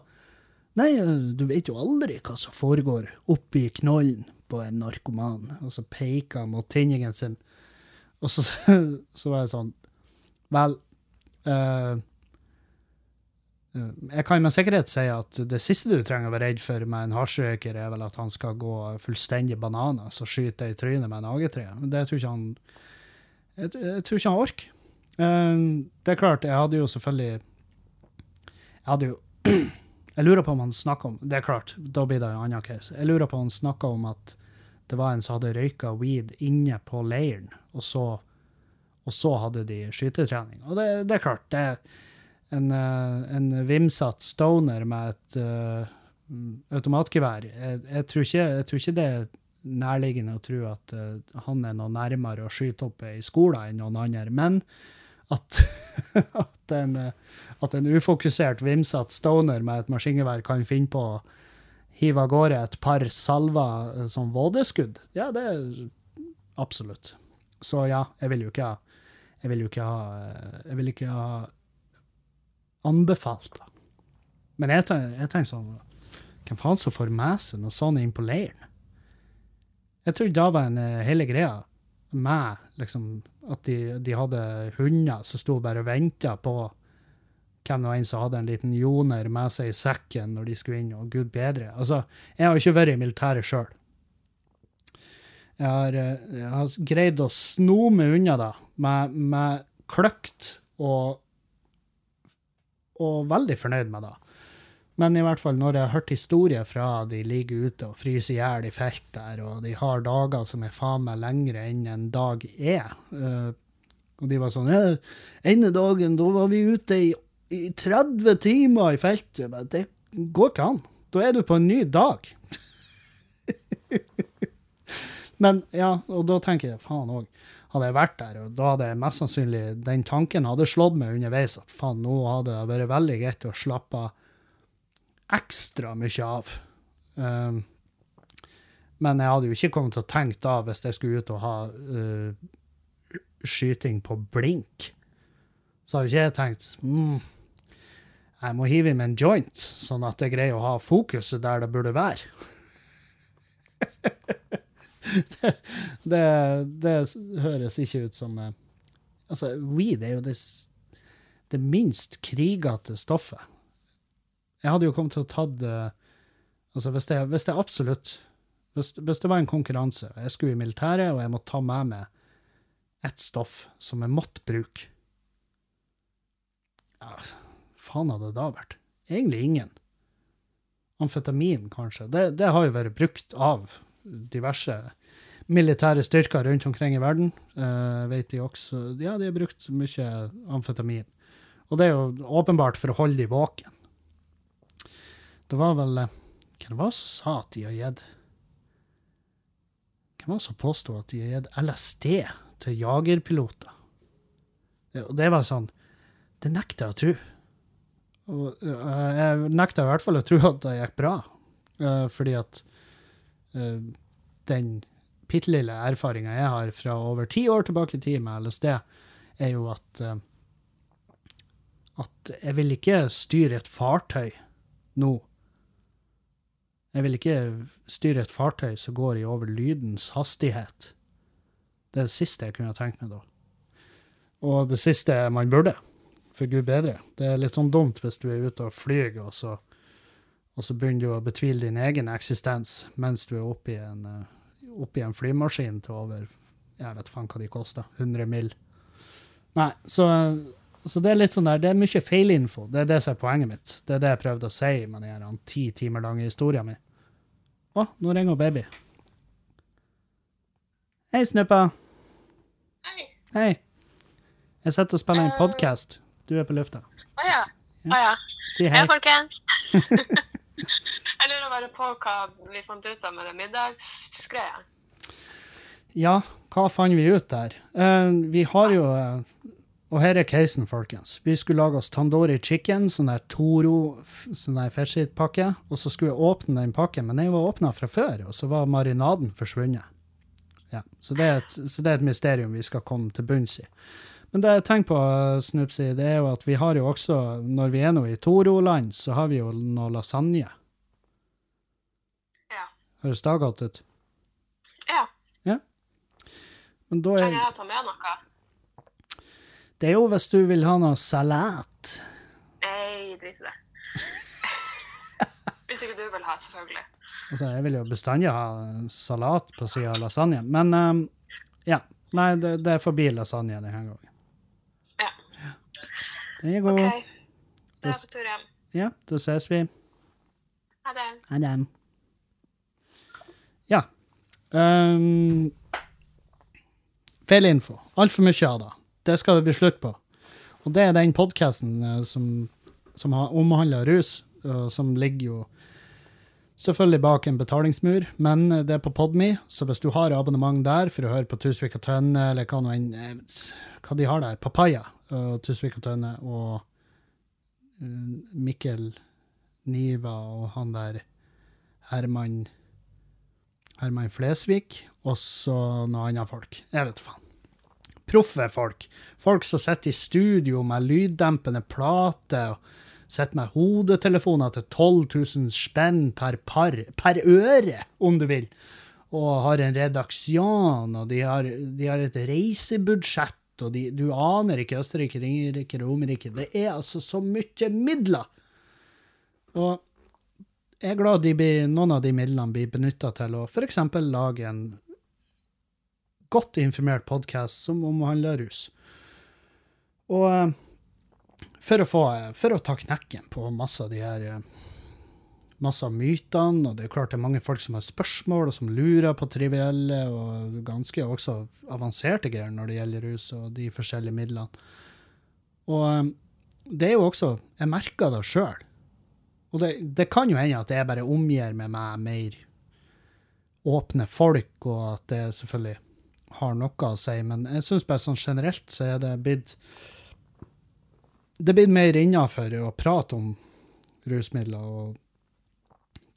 Nei, du vet jo aldri hva som foregår oppi knollen på en narkoman. Og så peker han mot tinningen sin. Og så, [laughs] så var jeg sånn Vel eh, eh, Jeg kan med sikkerhet si at det siste du trenger å være redd for med en hasjrøyker, er vel at han skal gå fullstendig bananas og skyte deg i trynet med en AG3. Det tror ikke han Jeg, jeg tror ikke han orker. Uh, det er klart, jeg hadde jo selvfølgelig Jeg hadde jo [clears throat] Jeg lurer på om han snakka om Det er klart, da blir det en annen case. Jeg lurer på om han snakka om at det var en som hadde røyka weed inne på leiren, og så, og så hadde de skytetrening. Og det, det er klart, det er en, eh, en vimsatt stoner med et uh, automatgevær. Jeg, jeg, tror ikke, jeg tror ikke det er nærliggende å tro at uh, han er noe nærmere å skyte opp i skolen enn noen andre, men at, [laughs] at, en, eh, at en ufokusert, vimsatt stoner med et maskingevær kan finne på å hive av gårde et par salver eh, som vådeskudd, ja, det er absolutt. Så ja, jeg vil jo ikke ha Jeg vil jo ikke ha eh, Jeg vil ikke ha anbefalt det. Men jeg, tenker, tenker sånn Hvem faen som får med seg noe sånt inn på leiren? Jeg trodde da var en eh, hele greia med liksom, at de, de hadde hunder som sto bare og venta på hvem det var en som hadde en liten joner med seg i sekken når de skulle inn, og gud bedre. Altså, jeg har ikke vært i militæret sjøl. Jeg, eh, jeg har greid å sno meg unna da, med, med kløkt og, og veldig fornøyd med det. Men i hvert fall når jeg har hørt historier fra de ligger ute og fryser i hjel i felt der, og de har dager som er faen meg lengre enn en dag er. Uh, og de var sånn ene dagen, da var vi ute i, i 30 timer i feltet. Men Det går ikke an. Da er du på en ny dag. [laughs] Men ja, og da tenker jeg faen òg. Hadde jeg vært der, og da hadde jeg mest sannsynlig den tanken hadde slått meg underveis at faen, nå hadde det vært veldig greit å slappe ekstra mye av. Um, men jeg hadde jo ikke kommet til å tenke da, hvis jeg skulle ut og ha uh, skyting på blink, så hadde ikke jeg tenkt mm, jeg må hive i meg en joint, sånn at jeg greier å ha fokuset der det burde være. [laughs] det, det, det høres ikke ut som eh, Altså, weed er jo det, det minst krigete stoffet. Jeg hadde jo kommet til å tatt det... Altså, hvis det, hvis det absolutt hvis, hvis det var en konkurranse, jeg skulle i militæret, og jeg måtte ta med meg ett stoff som jeg måtte bruke ja, Faen hadde det da vært? Egentlig ingen. Amfetamin, kanskje. Det, det har jo vært brukt av diverse militære styrker rundt omkring i verden. Uh, vet de også. Ja, de har brukt mye amfetamin. Og det er jo åpenbart for å holde de våken. Det var vel Hvem var det som sa at de har gitt Hvem var det som påstod at de har gitt LSD til jagerpiloter? Og det var sånn Det nekter jeg å tro. Og, eh, jeg nekter i hvert fall å tro at det gikk bra, Eh, fordi at eh, den bitte lille erfaringa jeg har fra over ti år tilbake i tid med LSD, er jo at at jeg vil ikke styre et fartøy nå. Jeg vil ikke styre et fartøy som går i over lydens hastighet. Det er det siste jeg kunne tenkt meg da. Og det siste man burde. For gud bedre. Det er litt sånn dumt hvis du er ute og flyr, og så, og så begynner du å betvile din egen eksistens mens du er oppi en, eh, oppi en flymaskin til over Jeg vet faen hva de koster. 100 mill. Nei, så, så det er litt sånn der, det er mye feilinfo. Det er det som er poenget mitt. Det er det jeg prøvde å si med den ti timer lange historien min. Å, nå ringer baby. Hei, Snuppa.
Hei.
Hei. Jeg sitter og spiller en podkast. Du er på lufta.
Å ja. Å ja.
Si
Hei,
hei.
folkens. [laughs] [laughs] jeg lurer bare på hva vi fant ut av med det middagsgreia.
Ja, hva fant vi ut der? Uh, vi har jo uh, Og her er casen, folkens. Vi skulle lage oss tandoori chicken, sånn der Toro, sånn der fettskytpakke. Og så skulle jeg åpne den pakken, men den var åpna fra før, og så var marinaden forsvunnet. Ja, så det, et, så det er et mysterium vi skal komme til bunns i. Men det jeg tenker på, Snupsi, det er jo at vi har jo også, når vi er nå i Toro-land, så har vi jo noe lasagne.
Ja.
Høres det godt ut?
Ja.
Men da
Kan
er
jeg ta med noe?
Det er jo hvis du vil ha noe salat.
Nei, drit i det. Hvis ikke du vil ha, selvfølgelig.
Altså, jeg vil jo bestandig ha salat på sida av lasagne, men um, ja. Nei, det, det er forbi lasagne denne gangen. Den er god.
OK. Da er jeg på tur hjem.
Ja, da ses vi.
Ha det.
Ha det. Ja. Um, Feilinfo. Altfor mye av det. Det skal det bli slutt på. Og det er den podkasten som, som har omhandla rus, og som ligger jo selvfølgelig bak en betalingsmur, men det er på Podme, så hvis du har abonnement der for å høre på Tusvik og Tønne, eller hva nå enn eh, Hva de har der? Papaya og Tusvik og Tønne og eh, Mikkel Niva og han der Herman Herman Flesvig, og så noen andre folk. Jeg vet faen. Proffe folk. Folk som sitter i studio med lyddempende plate og sitter med hodetelefoner til 12 000 spenn per par, per øre, om du vil, og har en redaksjon, og de har, de har et reisebudsjett, og de, du aner ikke Østerrike, Ringerike, Romerike. Det er altså så mye midler! Og jeg er glad de blir, noen av de midlene blir benytta til å f.eks. lage en godt informert podkast som omhandler rus. Og eh, for å, få, for å ta knekken på masse av de her eh, masse av mytene, og det er klart det er mange folk som har spørsmål, og som lurer på trivielle og ganske også avanserte greier når det gjelder rus og de forskjellige midlene. Og eh, det er jo også Jeg merker det sjøl. Og det, det kan jo hende at jeg bare omgir med meg mer åpne folk, og at det selvfølgelig har noe å si, men jeg syns bare sånn generelt så er det blitt Det er blitt mer innafor å prate om rusmidler og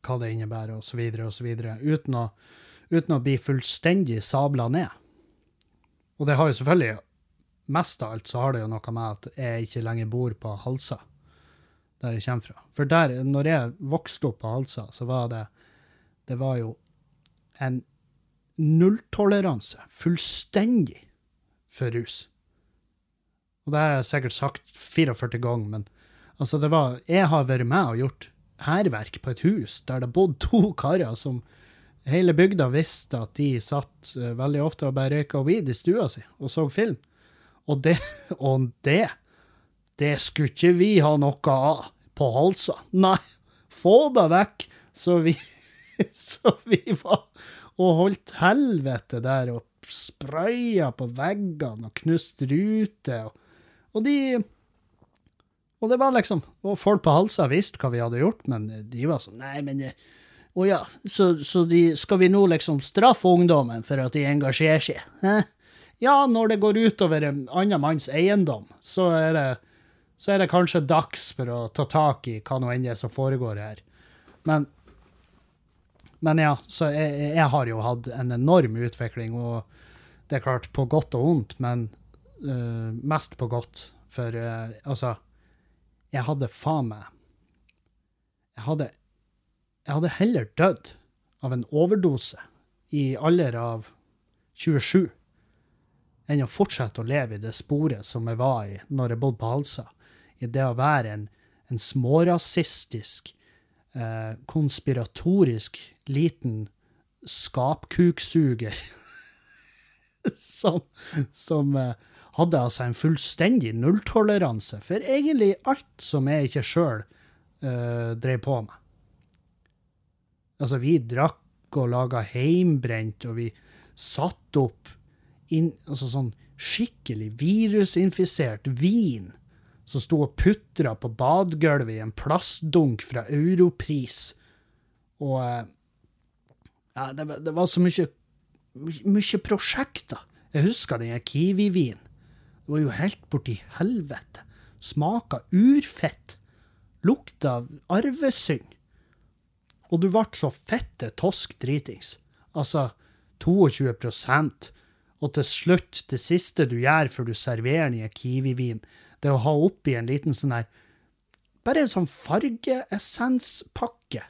hva det innebærer, så videre, uten å, uten å bli fullstendig sabla ned. Og det har jo selvfølgelig Mest av alt så har det jo noe med at jeg ikke lenger bor på Halsa der jeg kommer fra. For der, når jeg vokste opp på Halsa, så var det Det var jo en nulltoleranse, fullstendig, for rus. Og det har jeg sikkert sagt 44 ganger, men altså, det var Jeg har vært med og gjort hærverk på et hus der det bodde to [laughs] karer som hele bygda visste at de satt eh, veldig ofte og bare røyka weed i stua si og så film. Og det, [laughs] og det det skulle ikke vi ha noe av på Halsa. Nei, få det vekk! Så vi, [laughs] så vi var og holdt helvete der og spraya på veggene og knust ruter. Og, og de Og det var liksom Og folk på Halsa visste hva vi hadde gjort, men de var sånn Nei, men det, Å ja, så, så de, skal vi nå liksom straffe ungdommen for at de engasjerer seg? Hæ? Ja, når det går utover en annen manns eiendom, så er det så er det kanskje dags for å ta tak i hva nå enn det er som foregår her. Men Men ja, så jeg, jeg har jo hatt en enorm utvikling, og det er klart på godt og vondt, men uh, mest på godt. For uh, altså, jeg hadde faen meg jeg hadde, jeg hadde heller dødd av en overdose i alder av 27 enn å fortsette å leve i det sporet som jeg var i når jeg bodde på Halsa. I det å være en, en smårasistisk, eh, konspiratorisk liten skapkuksuger [laughs] som, som eh, hadde altså en fullstendig nulltoleranse for egentlig alt som jeg ikke sjøl uh, drev på med. Altså, vi drakk og laga heimbrent, og vi satte opp inn, altså sånn skikkelig virusinfisert vin som sto og putra på badegulvet i en plastdunk fra Europris. Og eh, ja, det, det var så mye, mye prosjekter. Jeg husker den Kiwi-vinen. Det var jo helt borti helvete. Smaka urfett. Lukta arvesynd. Og du ble så fette tosk dritings. Altså 22 Og til slutt, det siste du gjør før du serverer den i Kiwi-vin, det er å ha oppi en liten sånn her Bare en sånn fargeessenspakke.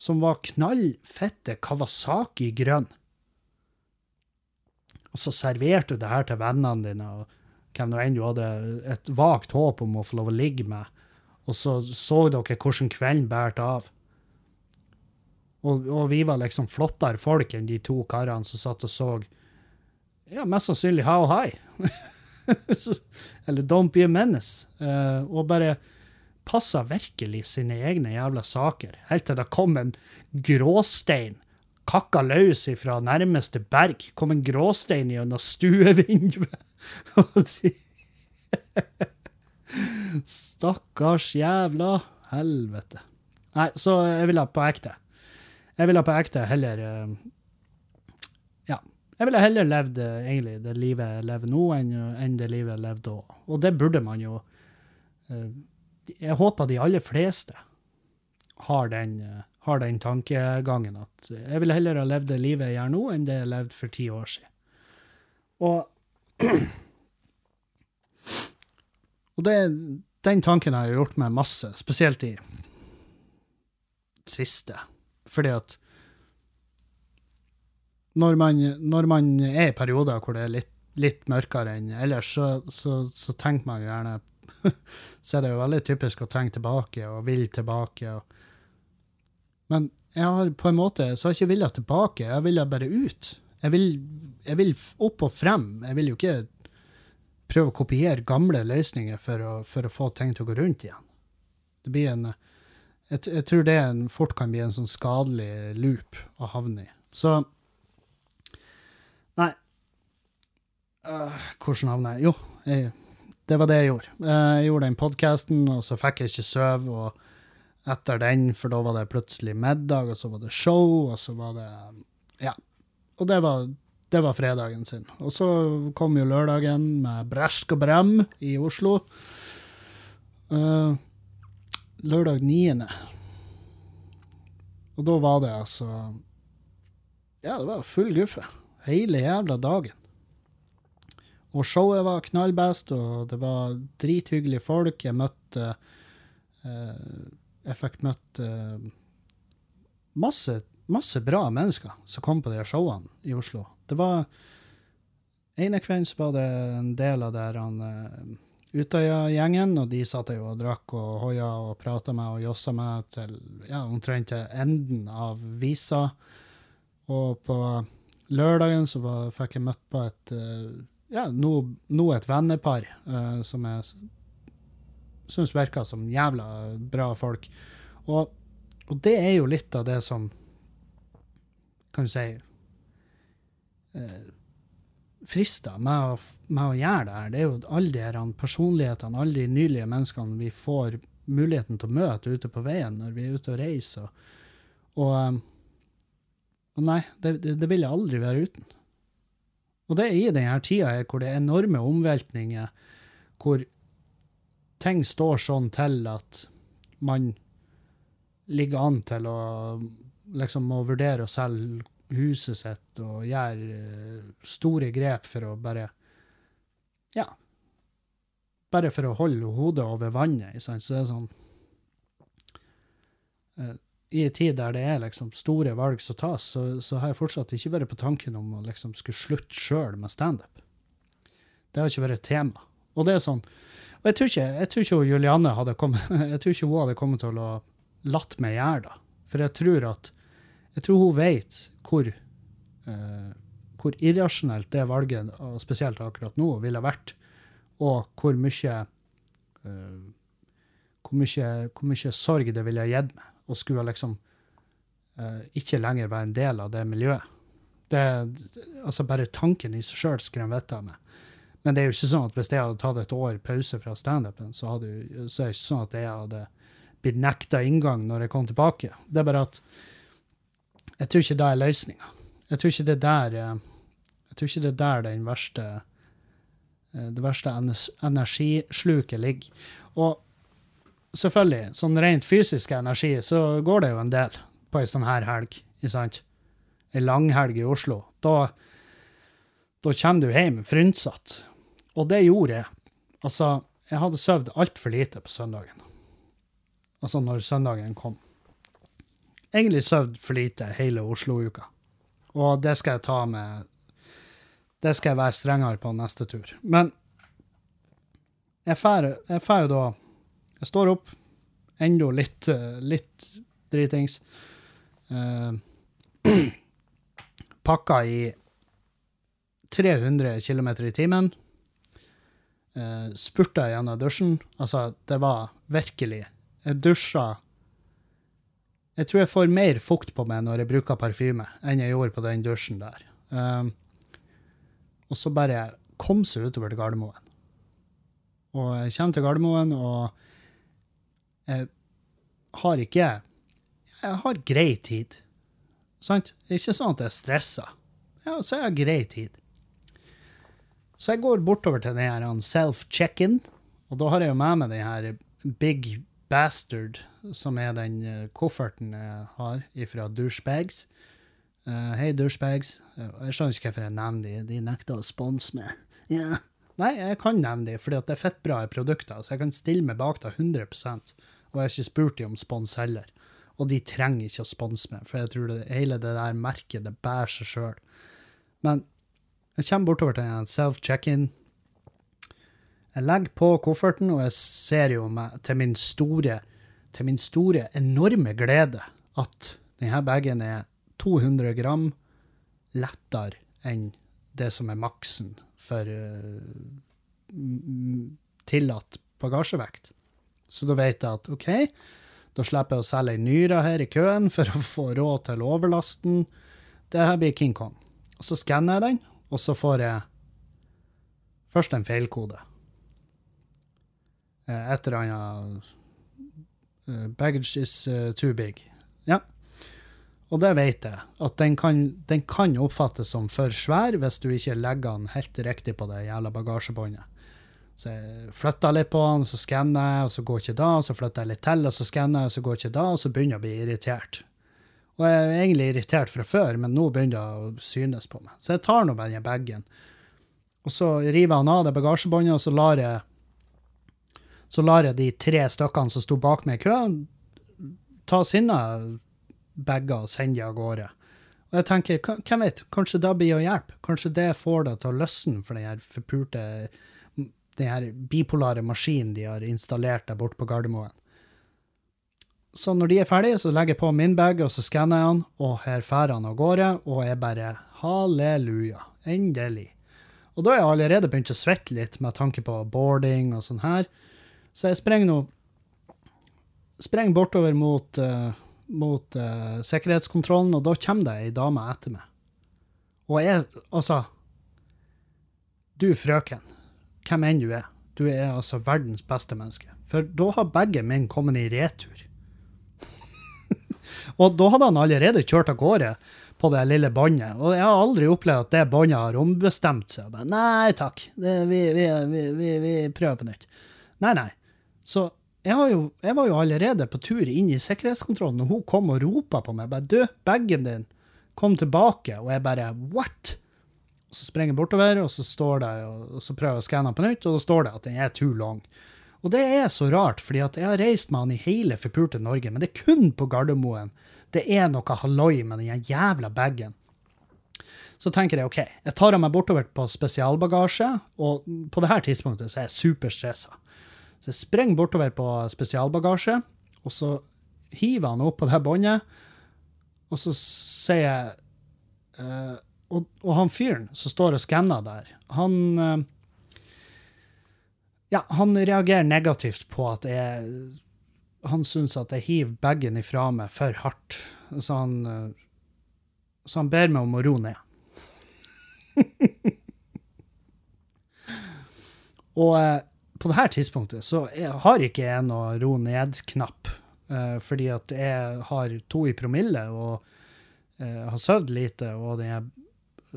Som var knallfette Kawasaki grønn. Og så serverte du det her til vennene dine, og hvem nå enn du hadde et vagt håp om å få lov å ligge med. Og så så dere hvordan kvelden bærte av. Og, og vi var liksom flottere folk enn de to karene som satt og så Ja, mest sannsynlig How High. [laughs] Eller Don't Be a Menace. Uh, og bare passa virkelig sine egne jævla saker. Helt til det kom en gråstein kakka løs ifra nærmeste berg. Kom en gråstein gjennom stuevinduet. [laughs] Stakkars jævla helvete. Nei, så jeg vil ha på ekte. Jeg ville på ekte heller eh, Ja. Jeg ville heller levd eh, egentlig det livet jeg lever nå, enn, det livet jeg levde da. Og det burde man jo eh, Jeg håper de aller fleste har den, har den tankegangen at jeg ville heller ha levd det livet jeg gjør nå, enn det jeg levde for ti år siden. Og [clears throat] Og det, den tanken har jeg gjort meg masse, spesielt i siste. Fordi at når man, når man er i perioder hvor det er litt, litt mørkere enn ellers, så, så, så tenker man jo gjerne [laughs] Så er det jo veldig typisk å tenke tilbake og vil tilbake. Og, men jeg har på en måte så har jeg ikke villet tilbake, jeg ville bare ut. Jeg vil, jeg vil opp og frem. Jeg vil jo ikke prøve å kopiere gamle løsninger for å, for å få ting til å gå rundt igjen. Det blir en Jeg, jeg tror det en, fort kan bli en sånn skadelig loop å havne i. Så Nei. Uh, hvordan havna jeg? Jo, jeg, det var det jeg gjorde. Eh, Jeg gjorde den podkasten, og så fikk jeg ikke sove. Og etter den, for da var det plutselig middag, og så var det show, og så var det Ja. Og det var, det var fredagen sin. Og så kom jo lørdagen med Bresk og Brem i Oslo. Uh, lørdag 9. Og da var det altså Ja, det var full guffe. Hele jævla dagen. Og showet var knallbest, og det var drithyggelige folk. Jeg møtte eh, Jeg fikk møtt uh, masse, masse bra mennesker som kom på de showene i Oslo. Det var ene kvelden så var det en del av der han uh, Utøya-gjengen, og de satt jo og drakk og hoia og prata med og jossa med til ja, omtrent til enden av visa. Og på lørdagen så var, fikk jeg møtt på et uh, ja, nå, nå et vennepar uh, som jeg syns virka som jævla bra folk. Og, og det er jo litt av det som Kan du si eh, frister med å, med å gjøre det her. Det er jo alle de her personlighetene, alle de nydelige menneskene vi får muligheten til å møte ute på veien når vi er ute og reiser. Og, um, og nei, det, det vil jeg aldri være uten. Og det er i denne tida her hvor det er enorme omveltninger, hvor ting står sånn til at man ligger an til å liksom må vurdere å selge huset sitt og gjøre eh, store grep for å bare Ja. Bare for å holde hodet over vannet. Så det er sånn eh, I en tid der det er liksom store valg som tas, så, så har jeg fortsatt ikke vært på tanken om å liksom skulle slutte sjøl med standup. Det har ikke vært et tema. Og det er sånn Og jeg tror ikke, jeg tror ikke Julianne hadde kommet [laughs] jeg tror ikke hun hadde kommet til å latt meg gjøre det. For jeg tror at jeg tror hun vet hvor, eh, hvor irrasjonelt det valget, og spesielt akkurat nå, ville vært, og hvor mye, eh, hvor mye, hvor mye sorg det ville gitt meg, å skulle liksom eh, ikke lenger være en del av det miljøet. Det, altså bare tanken i seg sjøl skremmer vettet av meg. Men det er jo ikke sånn at hvis jeg hadde tatt et år pause fra standupen, så, så er det ikke sånn at jeg hadde blitt nekta inngang når jeg kom tilbake. Det er bare at jeg tror ikke det er løsninga. Jeg tror ikke det er der eh, Jeg tror ikke det er der den verste eh, det verste energisluket ligger. Og selvfølgelig, sånn rent fysisk energi, så går det jo en del på ei sånn her helg, ikke sant? Ei langhelg i Oslo. Da, da kommer du hjem frynsete. Og det gjorde jeg. Altså, jeg hadde sovet altfor lite på søndagen. Altså når søndagen kom. Egentlig sovet for lite hele Oslo-uka. Og det skal jeg ta med Det skal jeg være strengere på neste tur. Men jeg drar jo da Jeg står opp, enda litt, litt dritings. Uh, [clears throat] pakka i 300 km i timen. Uh, spurta gjennom dusjen. Altså, det var virkelig Jeg dusja Jeg tror jeg får mer fukt på meg når jeg bruker parfyme, enn jeg gjorde på den dusjen der. Um, og så bare kom seg utover til Gardermoen. Og jeg kommer til Gardermoen, og jeg har ikke Jeg har grei tid. Sant? Det er ikke sånn at jeg er stressa. Ja, så jeg har grei tid. Så jeg går bortover til den her self-check-in, og da har jeg jo med meg den her Big Bastard, som er den eh, kofferten jeg har fra Douchebags. Uh, Hei, Douchebags. Eh, Jeg skjønner ikke hvorfor jeg nevner de. De nekter å sponse meg. [laughs] Ja. Nei, jeg kan nevne de, fordi det er fettbra produkter, så jeg kan stille meg bak det 100% og jeg har ikke spurt de om spons heller. Og de trenger ikke å sponse meg, for jeg tror det, hele det der merket, det bærer seg sjøl. Men jeg kommer bortover til en self-check-in. Jeg legger på kofferten, og jeg ser jo meg, til min store, til min store, enorme glede at denne bagen er 200 gram lettere enn det som er maksen for uh, tillatt bagasjevekt. Så da vet jeg at OK, da slipper jeg å selge ei nyre her i køen for å få råd til overlasten. Det her blir King Kong. Og så skanner jeg den, og så får jeg først en feilkode. Eh, Et eller annet eh, Baggage is eh, too big. Ja. Og det vet jeg, at den kan, den kan oppfattes som for svær hvis du ikke legger den helt riktig på det jævla bagasjebåndet. Så jeg flytter litt på den, så skanner jeg, og så går ikke da, og så flytter jeg litt til, og så skanner jeg, og så går ikke da, og så begynner jeg å bli irritert. Og jeg er egentlig irritert fra før, men nå begynner det å synes på meg. Så jeg tar nå bare den bagen, og så river han av det bagasjebåndet, og så lar jeg så lar jeg de tre stykkene som sto bak meg i køen, ta sine bager og sende de av gårde. Og jeg tenker, hvem vet, kanskje det blir å hjelpe? Kanskje det får det til å løsne for den her forpurte den her bipolare maskinen de har installert der borte på Gardermoen. Så når de er ferdige, så legger jeg på min bag, og så skanner jeg han, og her drar han av gårde, og jeg bare halleluja, endelig. Og da har jeg allerede begynt å svette litt med tanke på boarding og sånn her, så jeg sprenger nå sprenger bortover mot, uh, mot uh, sikkerhetskontrollen, og da kommer det ei dame etter meg. Og jeg, altså Du, frøken, hvem enn du er, du er altså verdens beste menneske. For da har begge menn kommet i retur. Og da hadde han allerede kjørt av gårde på det lille båndet, og jeg har aldri opplevd at det båndet har ombestemt seg. Bare, nei takk, det, vi, vi, vi, vi, prøver på nytt. Nei, nei. Så jeg, jo, jeg var jo allerede på tur inn i sikkerhetskontrollen, og hun kom og ropa på meg. bare, 'Du, bagen din kom tilbake.' Og jeg bare 'what?' Og så springer jeg bortover, og så, står det, og så prøver jeg å skanne på nytt, og da står det at den er too long. Og det er så rart, fordi jeg har reist med han i hele forpulte Norge, men det er kun på Gardermoen det er noe halloi med den jævla bagen. Så tenker jeg OK, jeg tar meg bortover på spesialbagasje, og på det her tidspunktet så er jeg superstressa. Så jeg springer bortover på spesialbagasje, og så hiver han opp på det båndet, og så sier jeg uh, og, og han fyren som står og skanner der, han eh, Ja, han reagerer negativt på at jeg Han syns at jeg hiver bagen ifra meg for hardt, så han, så han ber meg om å roe ned. [laughs] Og eh, på dette tidspunktet så jeg, har ikke jeg noe ro ned-knapp, eh, fordi at jeg har to i promille og eh, har søvd lite, og den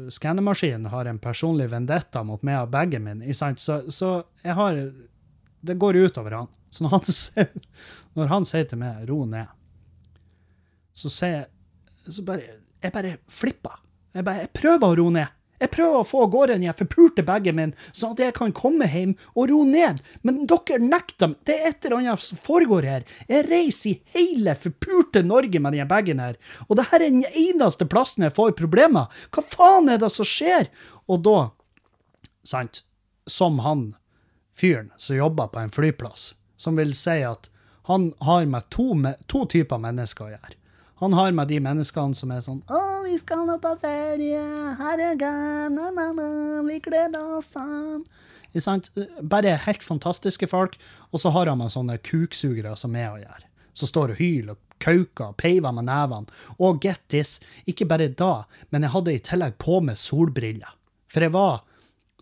skannemaskinen har en personlig vendetta mot meg og bagen min. Så, så jeg har Det går utover han. [laughs] Så når han, sier- når han sier til meg 'ro ned', så sier jeg så bare, Jeg bare flipper. Jeg, bare, jeg prøver å roe ned. Jeg prøver å få av gårde den forpulte bagen min, sånn at jeg kan komme hjem og roe ned. Men dere nekter. Det er et eller annet som foregår her. Jeg reiser i hele forpulte Norge med den bagen her, og det her er den eneste plassen jeg får problemer. Hva faen er det som skjer? Og da, sant, som han fyren som jobber på en flyplass, som vil si at han har med to, med to typer mennesker å gjøre. Han har med de menneskene som er sånn Å, vi skal nå på ferie, herregud, na, na, na, vi gleder oss sånn. Bare helt fantastiske folk. Og så har han med sånne kuksugere som er å gjøre. Som står og hyler og kauker og peiver med nevene. Og get this, ikke bare da, men jeg hadde i tillegg på meg solbriller. For jeg var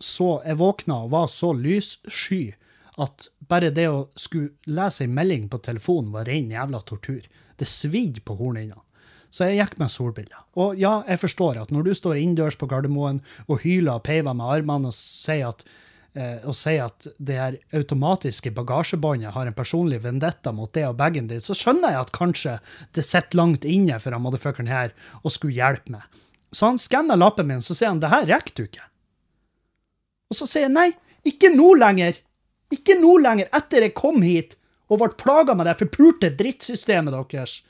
så Jeg våkna og var så lyssky at bare det å skulle lese en melding på telefonen var ren jævla tortur. Det svidde på hornhinnene. Så jeg gikk med solbriller. Og ja, jeg forstår at når du står innendørs på Gardermoen og hyler og peiver med armene og sier at, eh, og sier at det her automatiske bagasjebåndet har en personlig vendetta mot det og bagen din, så skjønner jeg at kanskje det sitter langt inne for han motherfuckeren her og skulle hjelpe meg. Så han skanner lappen min, så sier han det her rekker du ikke. Og så sier jeg nei, ikke nå lenger. Ikke nå lenger, etter jeg kom hit og ble plaga med det forpulte drittsystemet deres.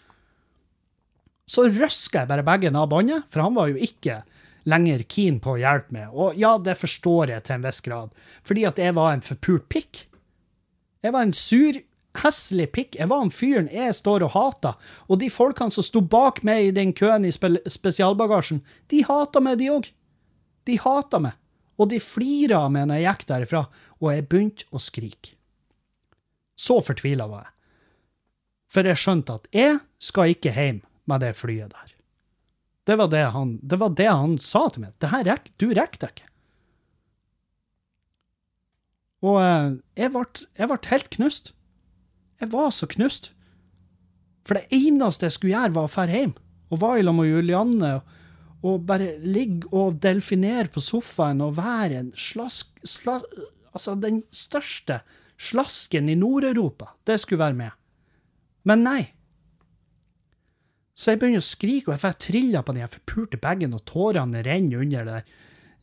Så røska jeg bare bagen av båndet, for han var jo ikke lenger keen på å hjelpe meg. Og ja, det forstår jeg til en viss grad, fordi at jeg var en forpult pikk. Jeg var en sur, heslig pikk. Jeg var han fyren jeg står og hater. Og de folkene som sto bak meg i den køen i spesialbagasjen, de hata meg, de òg. De hata meg. Og de flira av meg når jeg gikk derifra, og jeg begynte å skrike. Så fortvila var jeg. For jeg skjønte at jeg skal ikke hjem med det flyet der. Det var det han, det var det han sa til meg. Det her rek, du rekker det ikke. Og eh, jeg ble, helt knust. Jeg var så knust. For det eneste jeg skulle gjøre, var å dra hjem. Og var i lag med Julianne. Og bare ligge og delfinere på sofaen og være en slask... slask altså den største slasken i Nord-Europa. Det skulle være med. Men nei. Så jeg begynner å skrike, og jeg får trilla på den her forpulte bagen, og tårene renner under det der,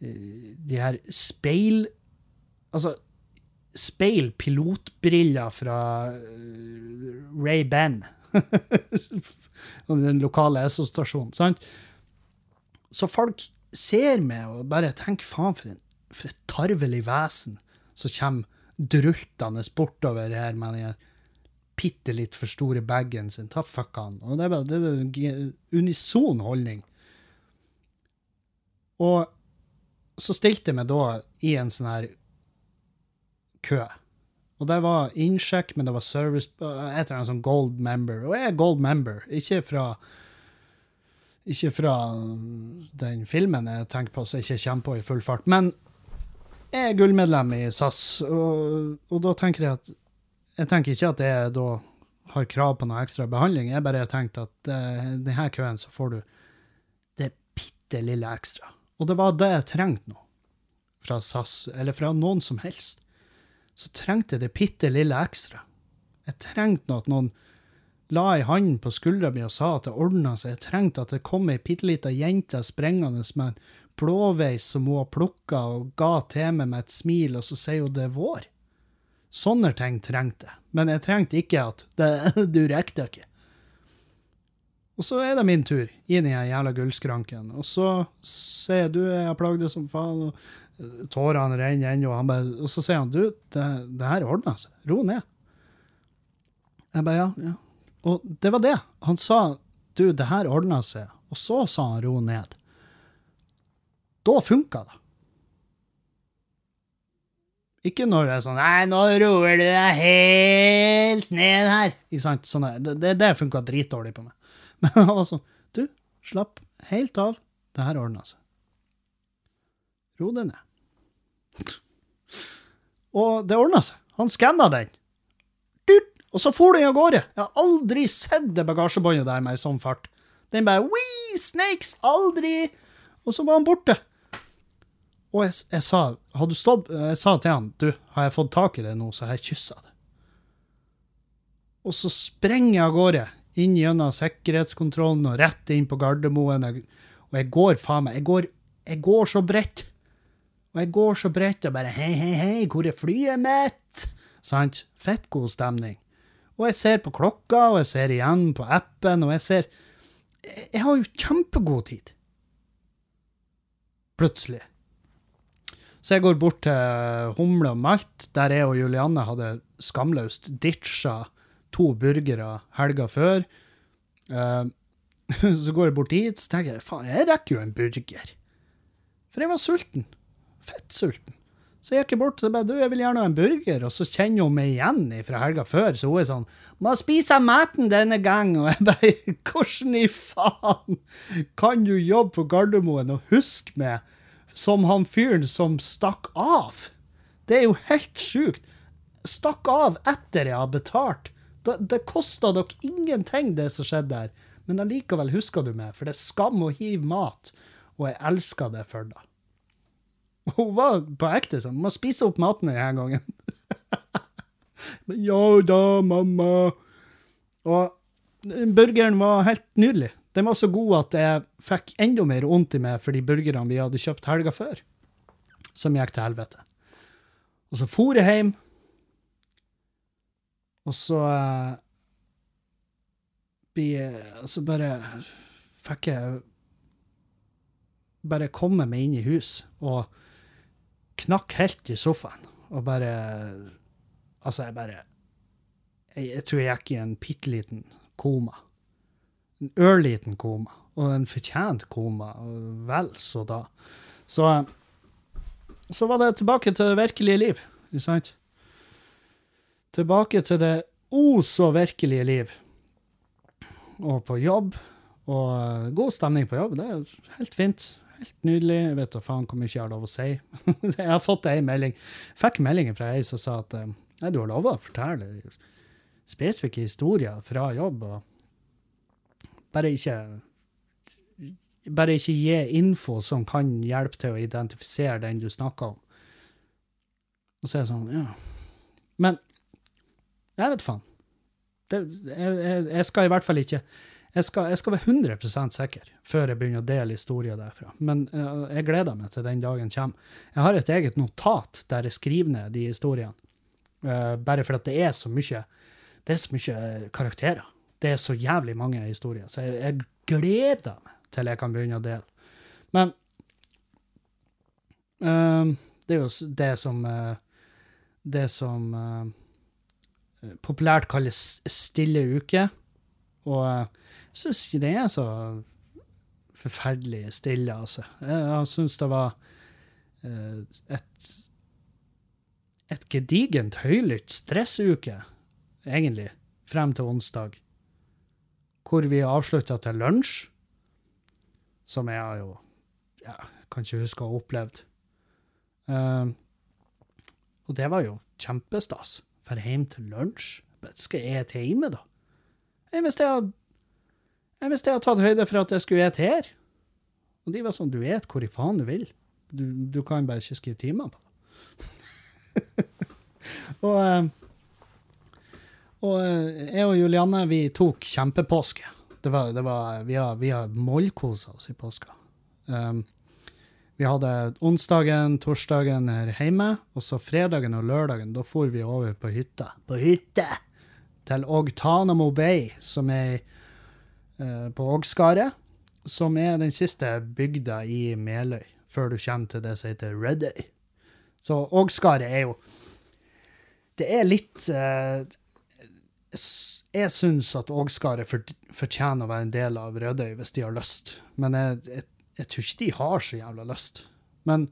eh, de her speil... Altså, speil-pilotbriller fra eh, Ray-Ban. [laughs] den lokale SO-stasjonen, sant? Så folk ser meg og bare tenker faen, for, en, for et tarvelig vesen som kommer drultende bortover her med den bitte litt for store bagen sin. Ta fuck han. Og det er bare det er en unison holdning. Og så stilte jeg meg da i en sånn her kø. Og det var innsjekk, men det var service Jeg eller en sånn gold member. Og jeg er gold member, ikke fra ikke fra den filmen jeg tenker på, så jeg ikke kommer på i full fart. Men er gullmedlem i SAS, og, og da tenker jeg at Jeg tenker ikke at jeg da har krav på noe ekstra behandling. Jeg bare har tenkt at uh, denne køen så får du det bitte lille ekstra. Og det var det jeg trengte nå, fra SAS, eller fra noen som helst. Så trengte jeg det bitte lille ekstra. Jeg trengte nå at noen la ei hånd på skuldra mi og sa at det ordna seg. Jeg trengte at det kom ei bitte lita jente sprengende med en blåveis som hun har plukka og ga til meg med et smil, og så sier hun det er vår. Sånne ting trengte jeg. Men jeg trengte ikke at [laughs] det, du rekker det ikke. Og så er det min tur inn i den jævla gullskranken. Og så sier du, jeg har plagd deg som faen, og eh, tårene renner ennå. Og, og så sier han du, det, det her ordner seg. Ro ned. Jeg bare ja, ja. Og det var det. Han sa du, det her ordner seg. Og så sa han ro ned. Da funka det. Ikke når det er sånn Nei, nå roer du deg helt ned her. Ikke sant? Sånn det, det, det funka dritdårlig på meg. [laughs] Men han var sånn Du, slapp helt av. Det her ordna seg. Ro deg ned. Og det ordna seg. Han skanna den. Og så for den av gårde. Jeg har aldri sett det bagasjebåndet der med i sånn fart. Den bare Wee, snakes! Aldri! Og så var han borte. Og jeg, jeg sa stått, jeg sa til han du, har jeg fått tak i det nå, så har jeg kyssa det. Og så sprenger jeg av gårde inn gjennom sikkerhetskontrollen og rett inn på Gardermoen. Og jeg går faen meg jeg går, jeg går så bredt. Og jeg går så bredt og bare Hei, hei, hei, hvor er flyet mitt? Sant? Fett god stemning. Og jeg ser på klokka, og jeg ser igjen på appen, og jeg ser Jeg, jeg har jo kjempegod tid. Plutselig. Så jeg går bort til Humle og Malt, der jeg og Julianne hadde skamløst ditcha to burgere helga før. Uh, [laughs] så går jeg bort dit, så tenker jeg faen, jeg rekker jo en burger. For jeg var sulten. Fettsulten. Så jeg gikk bort og bare, du, jeg vil gjerne ha en burger, og så kjenner hun meg igjen fra helga før, så hun er sånn, må spise maten denne gang, og jeg bare, [laughs] hvordan i faen kan du jobbe på Gardermoen og huske meg som han fyren som stakk av? Det er jo helt sjukt. Stakk av etter jeg har betalt. Det, det kosta dere ingenting, det som skjedde der, men allikevel husker du meg, for det er skam å hive mat, og jeg elsker det for deg. Hun var på ekte sånn. Må spise opp maten denne gangen. [laughs] Men ja da, mamma. Og burgeren var helt nydelig. Den var så god at jeg fikk enda mer vondt i meg for de burgerne vi hadde kjøpt helga før, som gikk til helvete. Og så for jeg hjem, og så blir- Så bare fikk jeg bare komme meg inn i hus og knakk helt i sofaen og bare Altså, jeg bare Jeg, jeg tror jeg gikk i en bitte liten koma. En ørliten koma. Og en fortjent koma. Vel så da. Så Så var det tilbake til det virkelige liv, ikke sant? Tilbake til det o så virkelige liv. Og på jobb. Og eh, god stemning på jobb. Det er helt fint. Helt nydelig. Jeg vet da faen hvor mye jeg har lov å si. [laughs] jeg har fått ei melding. Jeg Fikk melding fra ei som sa at eh, nei, du har lov å fortelle spesifikke historier fra jobb. og Bare ikke bare ikke gi info som kan hjelpe til å identifisere den du snakker om. Og så er det sånn, ja. Men jeg vet faen. Det, jeg, jeg, jeg skal i hvert fall ikke jeg skal, jeg skal være 100 sikker før jeg begynner å dele historier derfra. Men eh, jeg gleder meg til den dagen kommer. Jeg har et eget notat der jeg skriver ned de historiene. Uh, bare for at det er så mye det er så mye karakterer. Det er så jævlig mange historier. Så jeg, jeg gleder meg til jeg kan begynne å dele. Men uh, det er jo det som uh, Det som uh, populært kalles stille uke. Og eh, jeg syns ikke det er så forferdelig stille, altså. Jeg, jeg syns det var et et gedigent høylytt stressuke, egentlig, frem til onsdag. Hvor vi avslutta til lunsj, som jeg jo ja, kan ikke huske å ha opplevd. Uh, og det var jo kjempestas. For hjem til lunsj. Skal jeg ete hjemme, da? Jeg visste jeg hadde tatt høyde for at jeg skulle ete her. Og de var sånn, du et hvor i faen du vil. Du, du kan bare ikke skrive timer på det. [laughs] og, eh, Og eh, jeg og Julianne, vi tok kjempepåske. Det var, det var, vi har, vi har mollkosa oss i påska. Um, vi hadde onsdagen, torsdagen her hjemme, og så fredagen og lørdagen, da for vi over på hytta. På hytte! Til Ogtanamo Bay, som er uh, på Ågskaret. Som er den siste bygda i Meløy, før du kommer til det som heter Redøy. Så Ågskaret er jo Det er litt s- Jeg syns at Ågskaret fortjener å være en del av Rødøy hvis de har lyst, men jeg, jeg, jeg tror ikke de har så jævla lyst. Men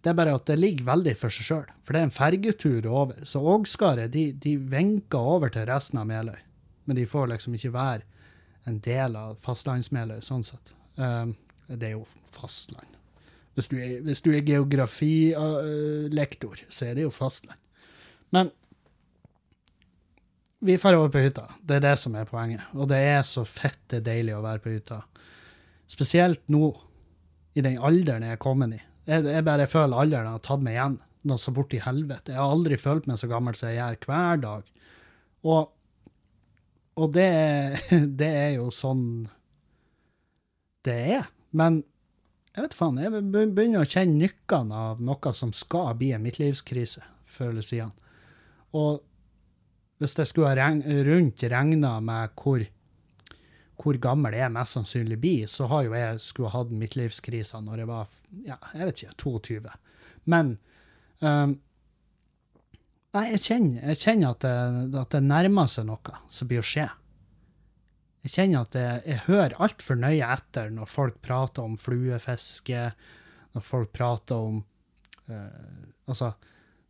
det er bare at det ligger veldig for seg sjøl, for det er en fergetur over. Så Ågskaret de, de vinker over til resten av Meløy, men de får liksom ikke være en del av fastlandsmeløy, sånn sett. Um, det er jo fastland. Hvis du er, er geografilektor, så er det jo fastland. Men vi drar over på hytta. Det er det som er poenget. Og det er så fette deilig å være på hytta. Spesielt nå, i den alderen jeg er kommet i. Jeg, jeg bare føler alderen har tatt meg igjen. Noe så borti helvete. Jeg har aldri følt meg så gammel som jeg gjør hver dag. Og, og det, [laughs] det er jo sånn det er. Men jeg vet faen, jeg begynner å kjenne nykkene av noe som skal bli en midtlivskrise, før eller siden. Og hvis jeg skulle ha rundt regna med hvor, hvor gammel jeg mest sannsynlig blir, så har jo jeg skulle hatt midtlivskrisa når jeg var ja, jeg vet ikke, 22. Men um, Nei, jeg kjenner, jeg kjenner at, det, at det nærmer seg noe som blir å skje. Jeg kjenner at jeg, jeg hører altfor nøye etter når folk prater om fluefiske, når folk prater om uh, Altså,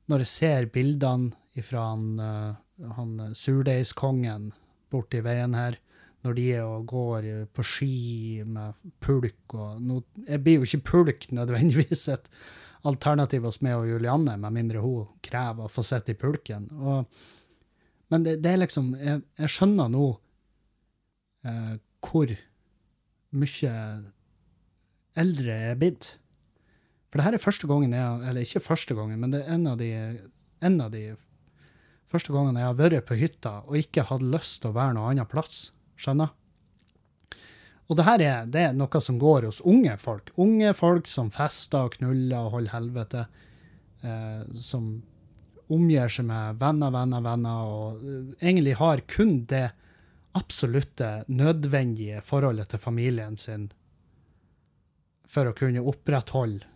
når jeg ser bildene fra han, eh, han eh, surdeigskongen borti veien her, når de er og går på ski med pulk og no, Jeg blir jo ikke pulk nødvendigvis et alternativ hos meg og Julianne, med mindre hun krever å få sitte i pulken. Og, men det, det er liksom Jeg, jeg skjønner nå eh, hvor mye eldre jeg er blitt. For det her er første gangen jeg Eller ikke første gangen, men det er en av de, en av de første gangen jeg har vært på hytta og ikke hatt lyst til å være noe annet plass. Skjønner? Og det her er, det er noe som går hos unge folk. Unge folk som fester og knuller og holder helvete. Eh, som omgir seg med venner, venner, venner, og eh, egentlig har kun det absolutte nødvendige forholdet til familien sin for å kunne opprettholde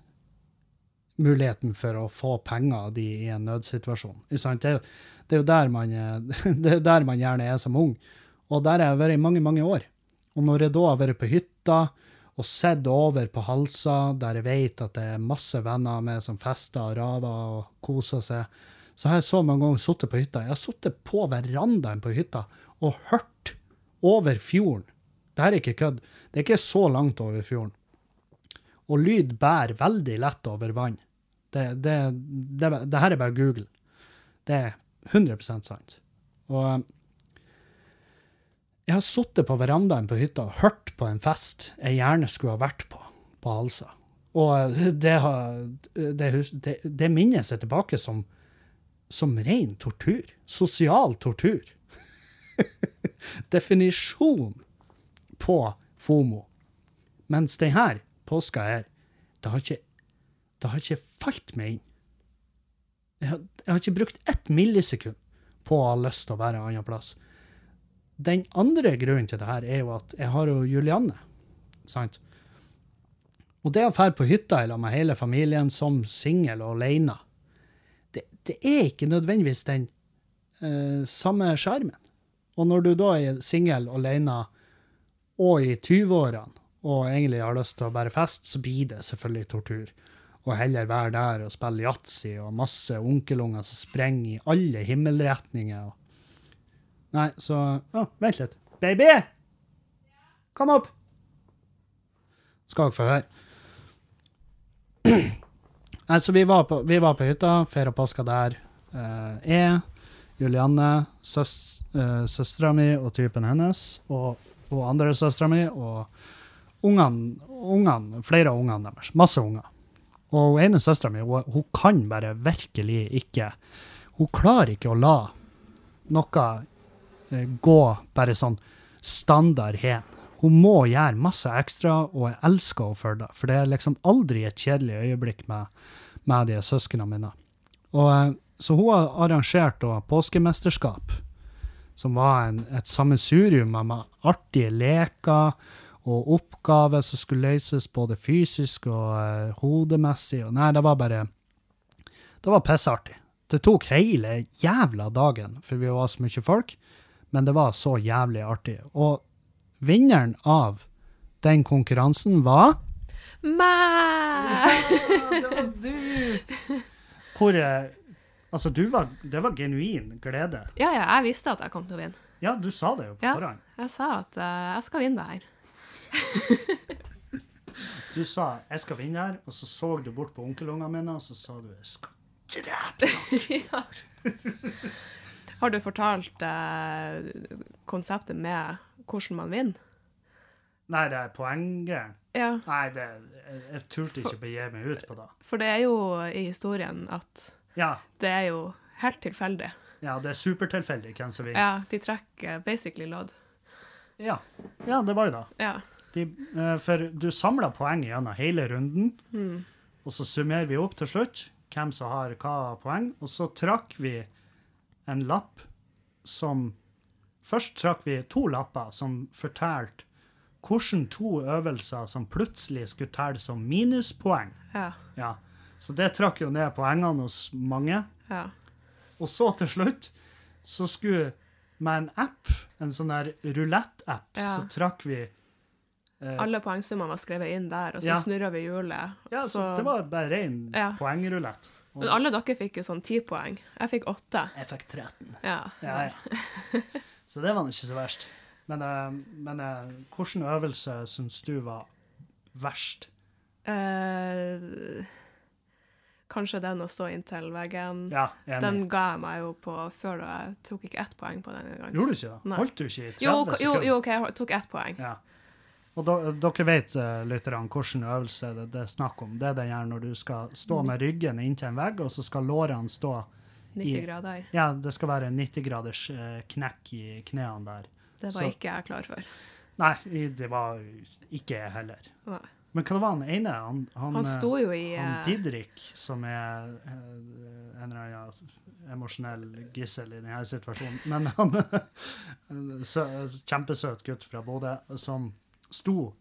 muligheten for å få penger av de i en nødsituasjon. Det, er jo- det er jo der man, eh, [laughs] er der man gjerne er som ung. Og der har jeg vært i mange, mange år. Og når jeg da har vært på hytta og sett over på Halsa, der jeg vet at det er masse venner med som fester og raver og koser seg, så har jeg så mange ganger sittet på hytta. Jeg har sittet på verandaen på hytta og hørt over fjorden. Det er ikke kødd. Det er ikke så langt over fjorden. Og lyd bærer veldig lett over vann. Det, det, det, det her er bare Google. Det er 100% sant. Og um, jeg har sittet på verandaen på hytta og hørt på en fest jeg gjerne skulle ha vært på, på Halsa. Og uh, det, har, det, hus- det, det minnes jeg tilbake som, som ren tortur. Sosial tortur. [laughs] Definisjon på FOMO. Mens den her påska her, det har ikke, det har ikke falt meg inn. Jeg har, ikke brukt ett millisekund på å ha lyst til å være en annen plass. Den andre grunnen til det her er jo at jeg har jo Julianne, sant? Og det å dra på hytta i lag med hele familien som singel og alene, det, det er ikke nødvendigvis den eh, samme skjermen. Og når du da er singel og alene og i 20-årene og egentlig har lyst til å bare feste, så blir det selvfølgelig tortur. Og heller være der og spille yatzy og masse onkelunger som sprenger i alle himmelretninger. Nei, så Å, vent litt. Baby! Kom opp! Skal dere få høre. [clears throat] Nei, så vi var på, vi var på hytta, feira påska der. Eh, jeg, Julianne, søs, eh, søstera mi og typen hennes, og, og andre søstera mi, og ungene, ungene, flere av ungene deres. Masse unger. Og ene søstera mi, hun, hun kan bare virkelig ikke Hun klarer ikke å la noe eh, gå bare sånn standard hen. Hun må gjøre masse ekstra, og jeg elsker henne for det. For det er liksom aldri et kjedelig øyeblikk med, med de søsknene mine. Og, eh, så hun har arrangert da påskemesterskap, som var en, et sammensurium med, artige leker og oppgaver som skulle løses både fysisk og eh, hodemessig. Og nei, det var bare Det var pissartig. Det tok hele jævla dagen, for vi var så mye folk, men det var så jævlig artig. Og vinneren av den konkurransen var
Mæ!
det var du! Hvor eh, Altså, du var Det var genuin glede.
Ja, ja, jeg visste at jeg kom til å vinne.
Ja, du sa det jo på
Ja.
forhånd.
Jeg sa at eh, jeg skal vinne det her.
Du sa 'jeg skal vinne her', og så så du bort på onkelungene mine, og så sa du 'jeg skal drepe'. [laughs]
Har du fortalt eh, konseptet med hvordan man vinner?
Nei, det er poenggreier.
Ja,
Nei, det, jeg, jeg turte ikke begi meg ut på det.
for det er jo i historien at
Ja,
det er jo helt tilfeldig.
ja det er supertilfeldig hvem som vinner.
Ja, de trekker basically lodd.
Ja. ja, det var jo det.
Ja.
De, eh, for du samler poeng gjennom hele runden, og så summerer vi opp til slutt hvem som har hva poeng, og så trakk vi en lapp som Først trakk vi to lapper som fortalte hvordan to øvelser som plutselig skulle telle som minuspoeng.
Ja.
Ja. Så det trakk jo ned poengene hos mange.
ja.
Og så til slutt så skulle med en app, en sånn der rulett-app,
Ja.
så trakk vi.
Alle poengsummene var skrevet inn der, og så
Ja.
snurra vi hjulet.
Ja, så,
så-
det var bare ren
Ja.
poengrulett. Og
Men alle dere fikk jo sånn ti poeng. Jeg fikk åtte.
jeg fikk 13.
Ja.
Ja, ja. [laughs] Så det var nå ikke så verst. Men, eh, men eh, hvilken øvelse syns du var verst?
Eh, kanskje den å stå inntil veggen.
Ja.
Den ga jeg meg jo på før, da jeg tok ikke ett poeng på den engang.
Gjorde du ikke det? Holdt du ikke i 30 sekunder?
jo, jo, OK, jeg tok ett poeng.
Ja. Og dere vet, uh, lytterne, hvilken øvelse det, det er snakk om. Det er den her når du skal stå med ryggen inntil en vegg, og så skal lårene stå
90
I-
grader.
Ja, det skal være en 90 graders eh, knekk i knærne der.
Det var
Så-
ikke jeg klar for.
Nei, det var ikke jeg heller.
Nei.
Men hva var han ene? Han, han,
Han
eh,
sto jo i
han
eh,
Didrik, som er eh, en eller annen emosjonell gissel i denne situasjonen. Men han [laughs] Kjempesøt gutt fra Bodø som sto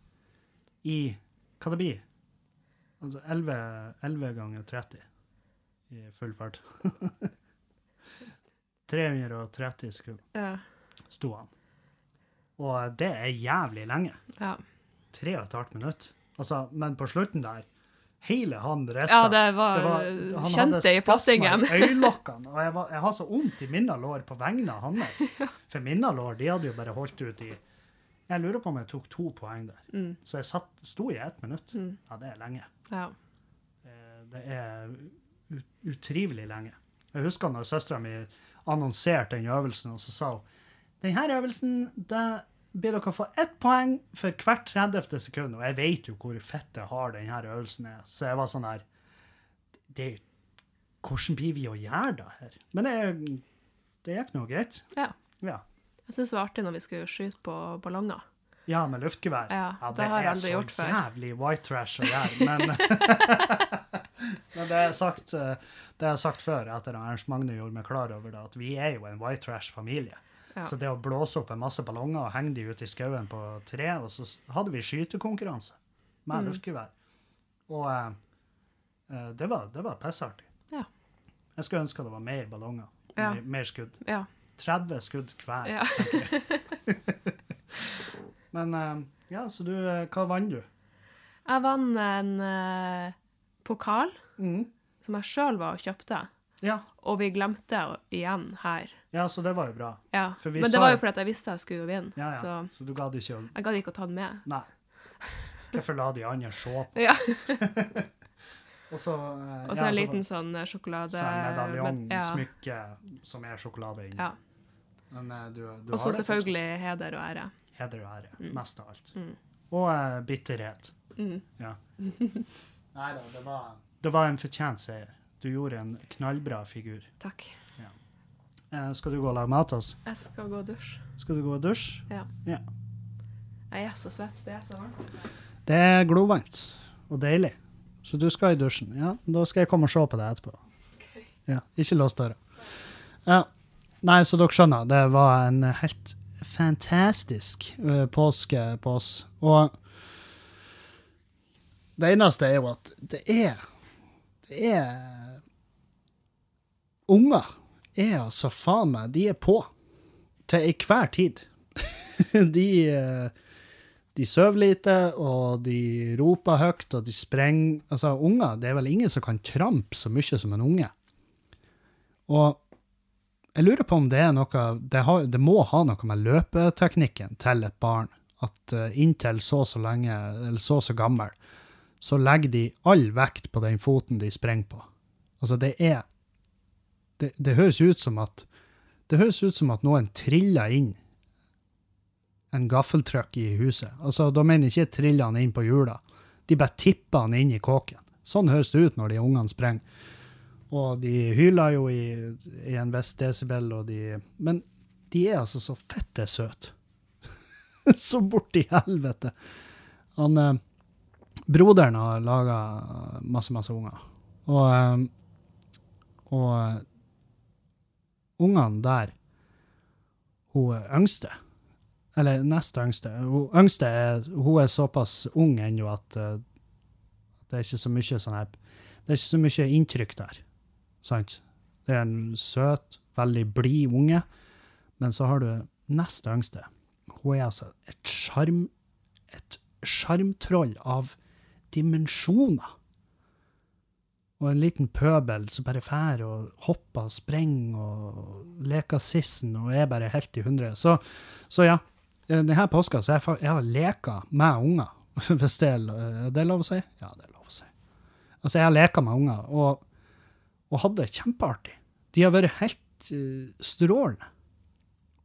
i Hva det blir? Altså 11, 11 ganger 30 i full fart. [laughs] 330 sekunder
ja,
sto han. Og det er jævlig lenge.
ja.
Tre og et halvt minutt. Altså, men på slutten der Hele han rista.
ja, det var,
han
Kjente
hadde
i plattingen.
i [laughs] øyelokkene. Og jeg, var, jeg har så vondt i mine lår på vegne av hans. [laughs] For mine lår de hadde jo bare holdt ut i Jeg lurer på om jeg tok to poeng der.
Mm.
Så jeg satt, sto i ett minutt. Ja, det er lenge.
Ja.
Eh, Det er utrivelig lenge. Jeg husker når søstera mi annonserte den øvelsen, og så sa hun denne øvelsen da blir dere få ett poeng for hvert 30. sekund. Og jeg vet jo hvor fette hard denne øvelsen er. Så jeg var sånn her det, Hvordan blir vi å gjøre det her? Men det, det gikk nå greit.
ja.
Ja.
Jeg syns det var artig når vi skulle skyte på ballonger.
Ja, med luftgevær.
Ja, det har jeg aldri gjort før.
Det er så jævlig white trash å gjøre, men [laughs] [laughs] Men det er sagt, eh, det har sagt før, etter at Ernst Magne gjorde meg klar over det, at vi er jo en white trash-familie.
Ja.
Så det å blåse opp en masse ballonger og henge de ut i skauen på tre, og så hadde vi skytekonkurranse med
Mm.
luftgevær. Og eh, eh, det var, det var pissartig.
Ja.
Jeg skulle ønske det var mer ballonger.
Ja.
Mer, mer skudd.
Ja.
30 skudd hver.
ja. [laughs]
Men eh, ja, så du, eh, hva vant du?
Jeg vant en eh, pokal
Mm.
som jeg sjøl var og kjøpte,
Ja.
og vi glemte igjen her.
ja, så det var jo bra.
Ja. Men det var
jo-
fordi jeg visste jeg skulle vinne,
Ja, ja. Så,
så
du gadd ikke å
jeg gadd ikke å ta den med.
Nei. Hvorfor la de andre se på?
Ja. [laughs]
Og så eh,
Og så en liten sånn sjokolade...
så en medaljong, smykke, som er sjokolade inni.
Ja.
Men eh, du, du
Og
har
så
det
selvfølgelig heder og ære.
Heder og ære. Mest av alt.
Mm.
Og uh, bitterhet.
Mm.
Ja. [laughs] Nei da, det var Det var en fortjent seier. Du gjorde en knallbra figur.
Takk.
Eh, skal du gå og lage mat til oss?
Jeg skal gå og dusje.
Skal du gå og dusje?
Ja.
Ja.
Jeg er så svett. Det er så varmt.
Det er glovarmt og deilig. Så du skal i dusjen. Ja, da skal jeg komme og se på det etterpå. Ja, ikke lås døra. Ja. Nei, så dere skjønner, det var en helt fantastisk eh, påske på oss. Og det eneste er jo at det er Det er Unger er altså faen meg De er på til enhver tid. [laughs] de eh, de sover lite, og de roper høyt, og de sprenger Altså, unger Det er vel ingen som kan trampe så mye som en unge. Og jeg lurer på om det er noe Det, har, det må ha noe med løpeteknikken til et barn. At eh, inntil så så lenge, eller så så gammel, så legger de all vekt på den foten de sprenger på. Altså, det er Det, det høres ut som at Det høres ut som at noen triller inn en gaffeltrøkk i huset. Altså, Da mener jeg ikke triller han inn på hjula. De bare tipper han inn i kåken. Sånn høres det ut når de ungene sprenger. Og de hyler jo i, i en viss desibel, og de Men de er altså så fette søte. [laughs] så borti helvete. Han eh, Broderen har laga masse, masse unger. Og, eh, og eh, ungene der Hun er yngste eller nest yngste. Hun yngste er, hun er såpass ung ennå at uh, det er ikke så mye sånn her Det er ikke så mye inntrykk der. Sant? Det er en søt, veldig blid unge. Men så har du nest yngste. Hun er altså et sjarm... Et sjarmtroll av dimensjoner. Og en liten pøbel som bare fær og hopper og sprenger og leker sissen og er bare helt i hundre. Så, så ja, denne påska så jeg, jeg har leka med unger, [laughs] hvis det er, det lov å si? Ja, det er lov å si. Altså, jeg har leka med unger, og, og hadde det kjempeartig. De har vært helt uh, strålende.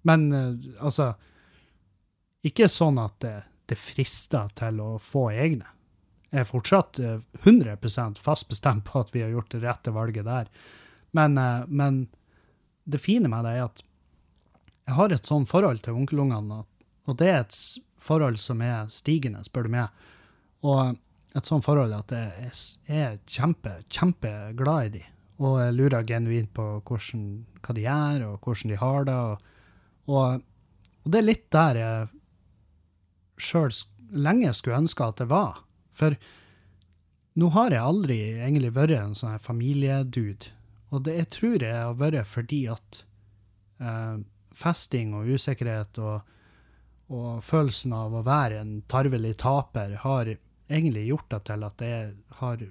Men uh, altså Ikke sånn at det, det frister til å få egne. Jeg er fortsatt uh, 100 fast bestemt på at vi har gjort det rette valget der. Men, eh, men det fine med det er at jeg har et sånn forhold til onkelungene, og det er et forhold som er stigende, spør du meg. Og et sånt forhold at jeg er kjempe, kjempeglad i de. Og jeg lurer genuint på hvordan, hva de gjør, og hvordan de har det. Og, og, og det er litt der jeg sjøl lenge skulle ønske at det var. For nå har jeg aldri egentlig vært en sånn familiedude. Og det jeg tror jeg har vært fordi at eh, festing og usikkerhet og, og følelsen av å være en tarvelig taper har egentlig gjort det til at jeg har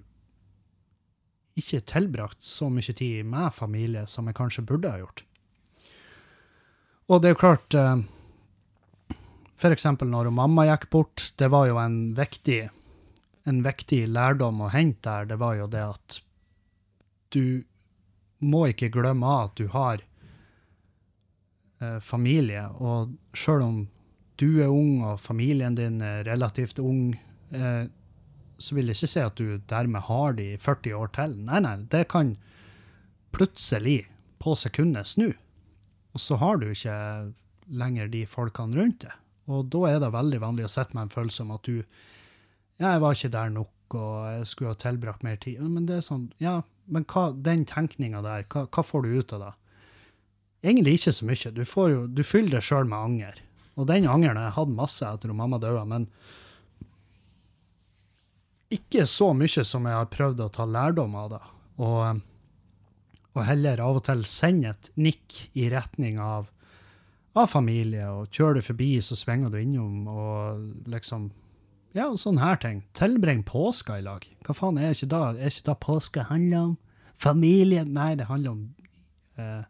ikke tilbrakt så mye tid med familie som jeg kanskje burde ha gjort. Og det er jo klart F.eks. For eksempel når mamma gikk bort, det var jo en viktig, en viktig lærdom å hente der. Det var jo det at du må ikke glemme at du har eh, familie, og sjøl om du er ung og familien din er relativt ung, eh, så vil jeg ikke si at du dermed har de 40 år til. Nei, nei, det kan plutselig, på sekundet, snu. Og så har du ikke lenger de folkene rundt deg. Og da er det veldig vanlig å sitte med en følelse om at du Ja, jeg var ikke der nok, og jeg skulle ha tilbrakt mer tid. Men det er sånn, ja, men hva, den tenkninga der, hva, hva får du ut av det? Egentlig ikke så mye. Du, får jo, du fyller deg sjøl med anger. Og den angeren har jeg hatt masse etter at mamma døde, men ikke så mye som jeg har prøvd å ta lærdom av det. Og, og heller av og til sende et nikk i retning av, av familie, og kjører du forbi, så svinger du innom, og liksom Ja, og sånne her ting. Tilbring påska i lag. Hva faen er ikke da? Er ikke da påske handler om familie? Nei, det handler om eh,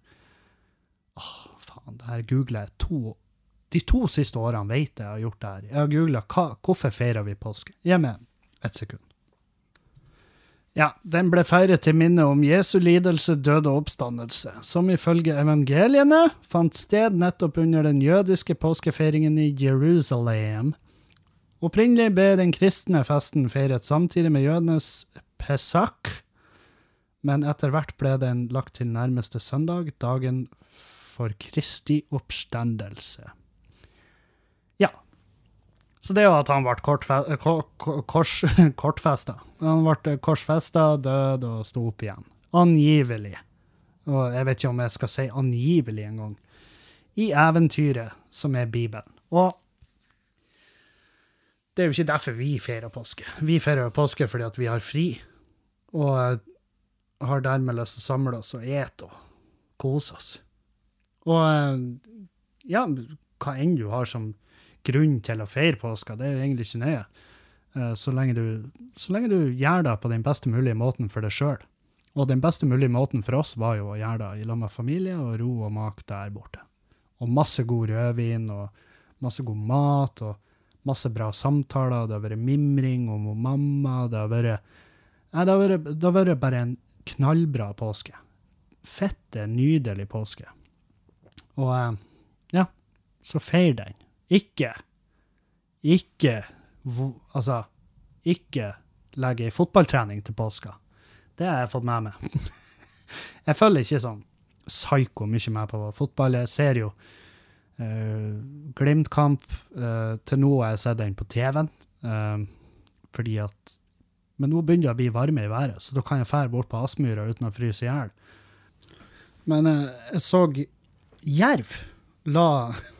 Åh, faen, det her googler jeg to De to siste årene vet jeg har gjort det her. Jeg har googla hvorfor feirer vi påske. Gi meg ett sekund. Ja, den ble feiret til minne om Jesu lidelse, død og oppstandelse, som ifølge evangeliene fant sted nettopp under den jødiske påskefeiringen i Jerusalem. Opprinnelig ble den kristne festen feiret samtidig med jødenes Pesach, men etter hvert ble den lagt til nærmeste søndag, dagen for Kristi oppstandelse. Ja. Så det er jo at han ble kors, [laughs] kortfesta. Han ble korsfesta, død og sto opp igjen. Angivelig. Og jeg vet ikke om jeg skal si angivelig engang. I eventyret som er Bibelen. Og det er jo ikke derfor vi feirer påske. Vi feirer påske fordi at vi har fri, og eh, har dermed lyst til å samle oss og ete og kose oss. Og eh, ja, hva enn du har som grunn til å feire påska, det er jo egentlig ikke nøye. Eh, Så lenge, du, så lenge du gjør det på den beste mulige måten for deg sjøl. Og den beste mulige måten for oss var jo å gjøre det i lag med familie og ro og mak der borte. Og masse god rødvin og masse god mat og masse bra samtaler. Det har vært mimring om mamma. Det har vært, nei, det har vært, det har vært bare en knallbra påske. Fette, nydelig påske. Og eh, ja, så feir den. Ikke, ikke, altså, ikke legge ei fotballtrening til påska. Det har jeg fått med meg. [laughs] jeg følger ikke sånn psyko mye med på fotball. Jeg ser jo uh, Glimt-kamp. Uh, til nå har jeg sett den på TV-en. Uh, fordi at Men nå begynner det å bli varme i været, så da kan jeg fære bort på Aspmyra uten å fryse i hjel. Men eh, jeg så Jerv la [laughs]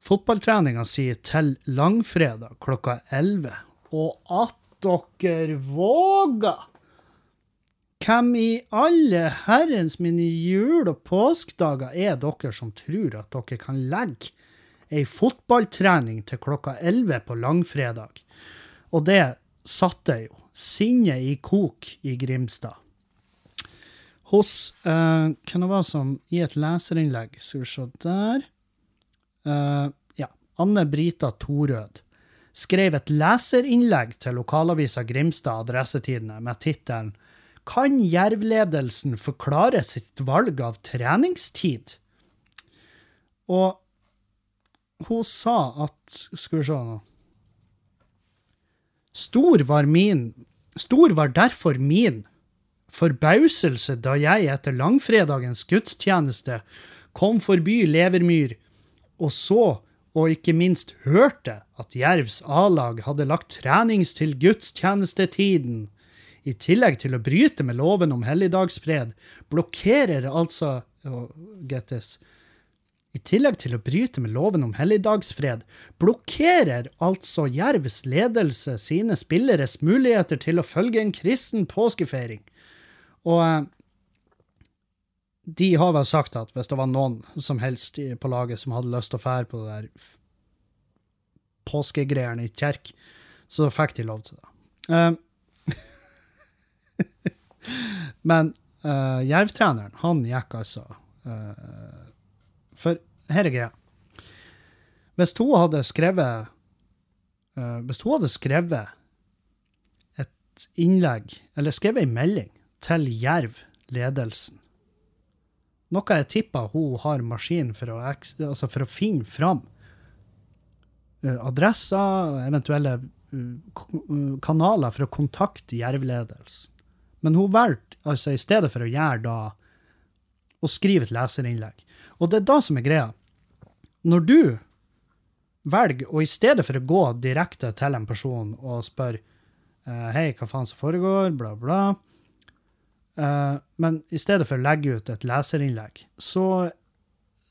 fotballtreninga si til langfredag klokka 11. Og at dere våger! Hvem i alle herrens mine jul- og påskedager er dere som tror at dere kan legge ei fotballtrening til klokka 11 på langfredag? Og det satte jo sinnet i kok i Grimstad. Hos uh, Hvem det var som i et leserinnlegg Skal vi se der Eh, Ja. Anne Brita Torød skrev et leserinnlegg til lokalavisa Grimstad Adressetidene med tittelen Kan Jerv-ledelsen forklare sitt valg av treningstid? Og hun sa at Skal vi se nå Stor var min Stor var derfor min forbauselse da jeg etter langfredagens gudstjeneste kom forbi Levermyr og så, og ikke minst hørte, at Jervs A-lag hadde lagt trenings til gudstjenestetiden. I tillegg til å bryte med loven om helligdagsfred, blokkerer altså oh, get this, i tillegg til å bryte med loven om helligdagsfred, blokkerer altså Jervs ledelse sine spilleres muligheter til å følge en kristen påskefeiring. Og eh, de har vel sagt at hvis det var noen som helst på laget som hadde lyst til å fære på det der påskegreiene i kjerk, så fikk de lov til det. Um, [laughs] men uh, Jerv-treneren, han gikk altså uh, For her er greia. Hvis hun hadde skrevet uh, Hvis hun hadde skrevet et innlegg, eller skrevet en melding, til Jerv-ledelsen noe jeg tipper hun har maskin for å, altså for å finne fram eh, adresser, eventuelle eh, kanaler for å kontakte Jerv-ledelsen. Men hun valgte, altså i stedet for å gjøre da, å skrive et leserinnlegg. Og det er da som er greia. Når du velger, og i stedet for å gå direkte til en person og spørre eh, hei, hva faen som foregår, bla, bla, men i stedet for å legge ut et leserinnlegg, så,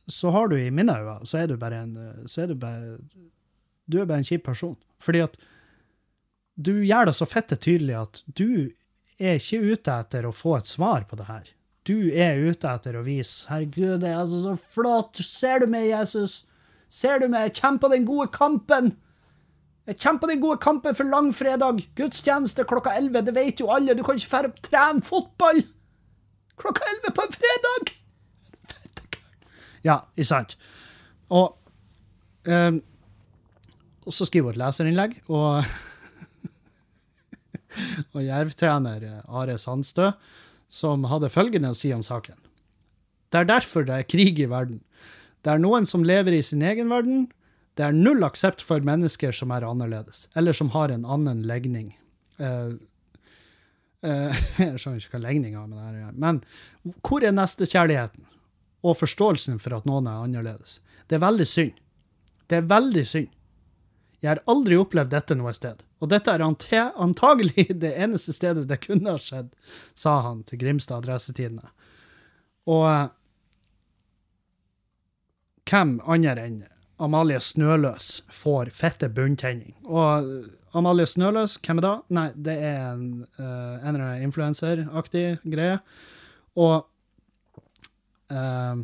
så har du i mine øyne, så er du bare en eh, er du bare, du er bare en kjip person. Fordi at du gjør det så fitte tydelig at du er ikke ute etter å få et svar på det her. Du er ute etter å vise 'Herregud, det er altså så flott! Ser du meg, Jesus? Ser du meg? Kjempa den gode kampen!' Jeg kjemper den gode kampen for langfredag. Gudstjeneste klokka 11, det vet jo alle. Du kan ikke dra og trene fotball klokka 11 på en fredag! Ja, ikke sant? Og, um, og så skriver hun et leserinnlegg, og [laughs] og Jerv-trener eh, Are Sandstø, som hadde følgende å si om saken. Det er derfor det er krig i verden. Det er noen som lever i sin egen verden. Det er null aksept for mennesker som er annerledes, eller som har en annen legning. Uh, uh, [laughs] jeg skjønner ikke hva legning har med det her å gjøre. Men hvor er nestekjærligheten? og forståelsen for at noen er annerledes. Det er veldig synd. Det er veldig synd. Jeg har aldri opplevd dette noe sted, og dette er antagelig [laughs] det eneste stedet det kunne ha skjedd, sa han til Grimstad Adressetidende. Og eh, hvem andre enn Amalie Snøløs får fette bunntenning? Og eh, Amalie Snøløs, hvem er da? Nei, det er en, uh, en eller annen influenseraktig greie. Og uh,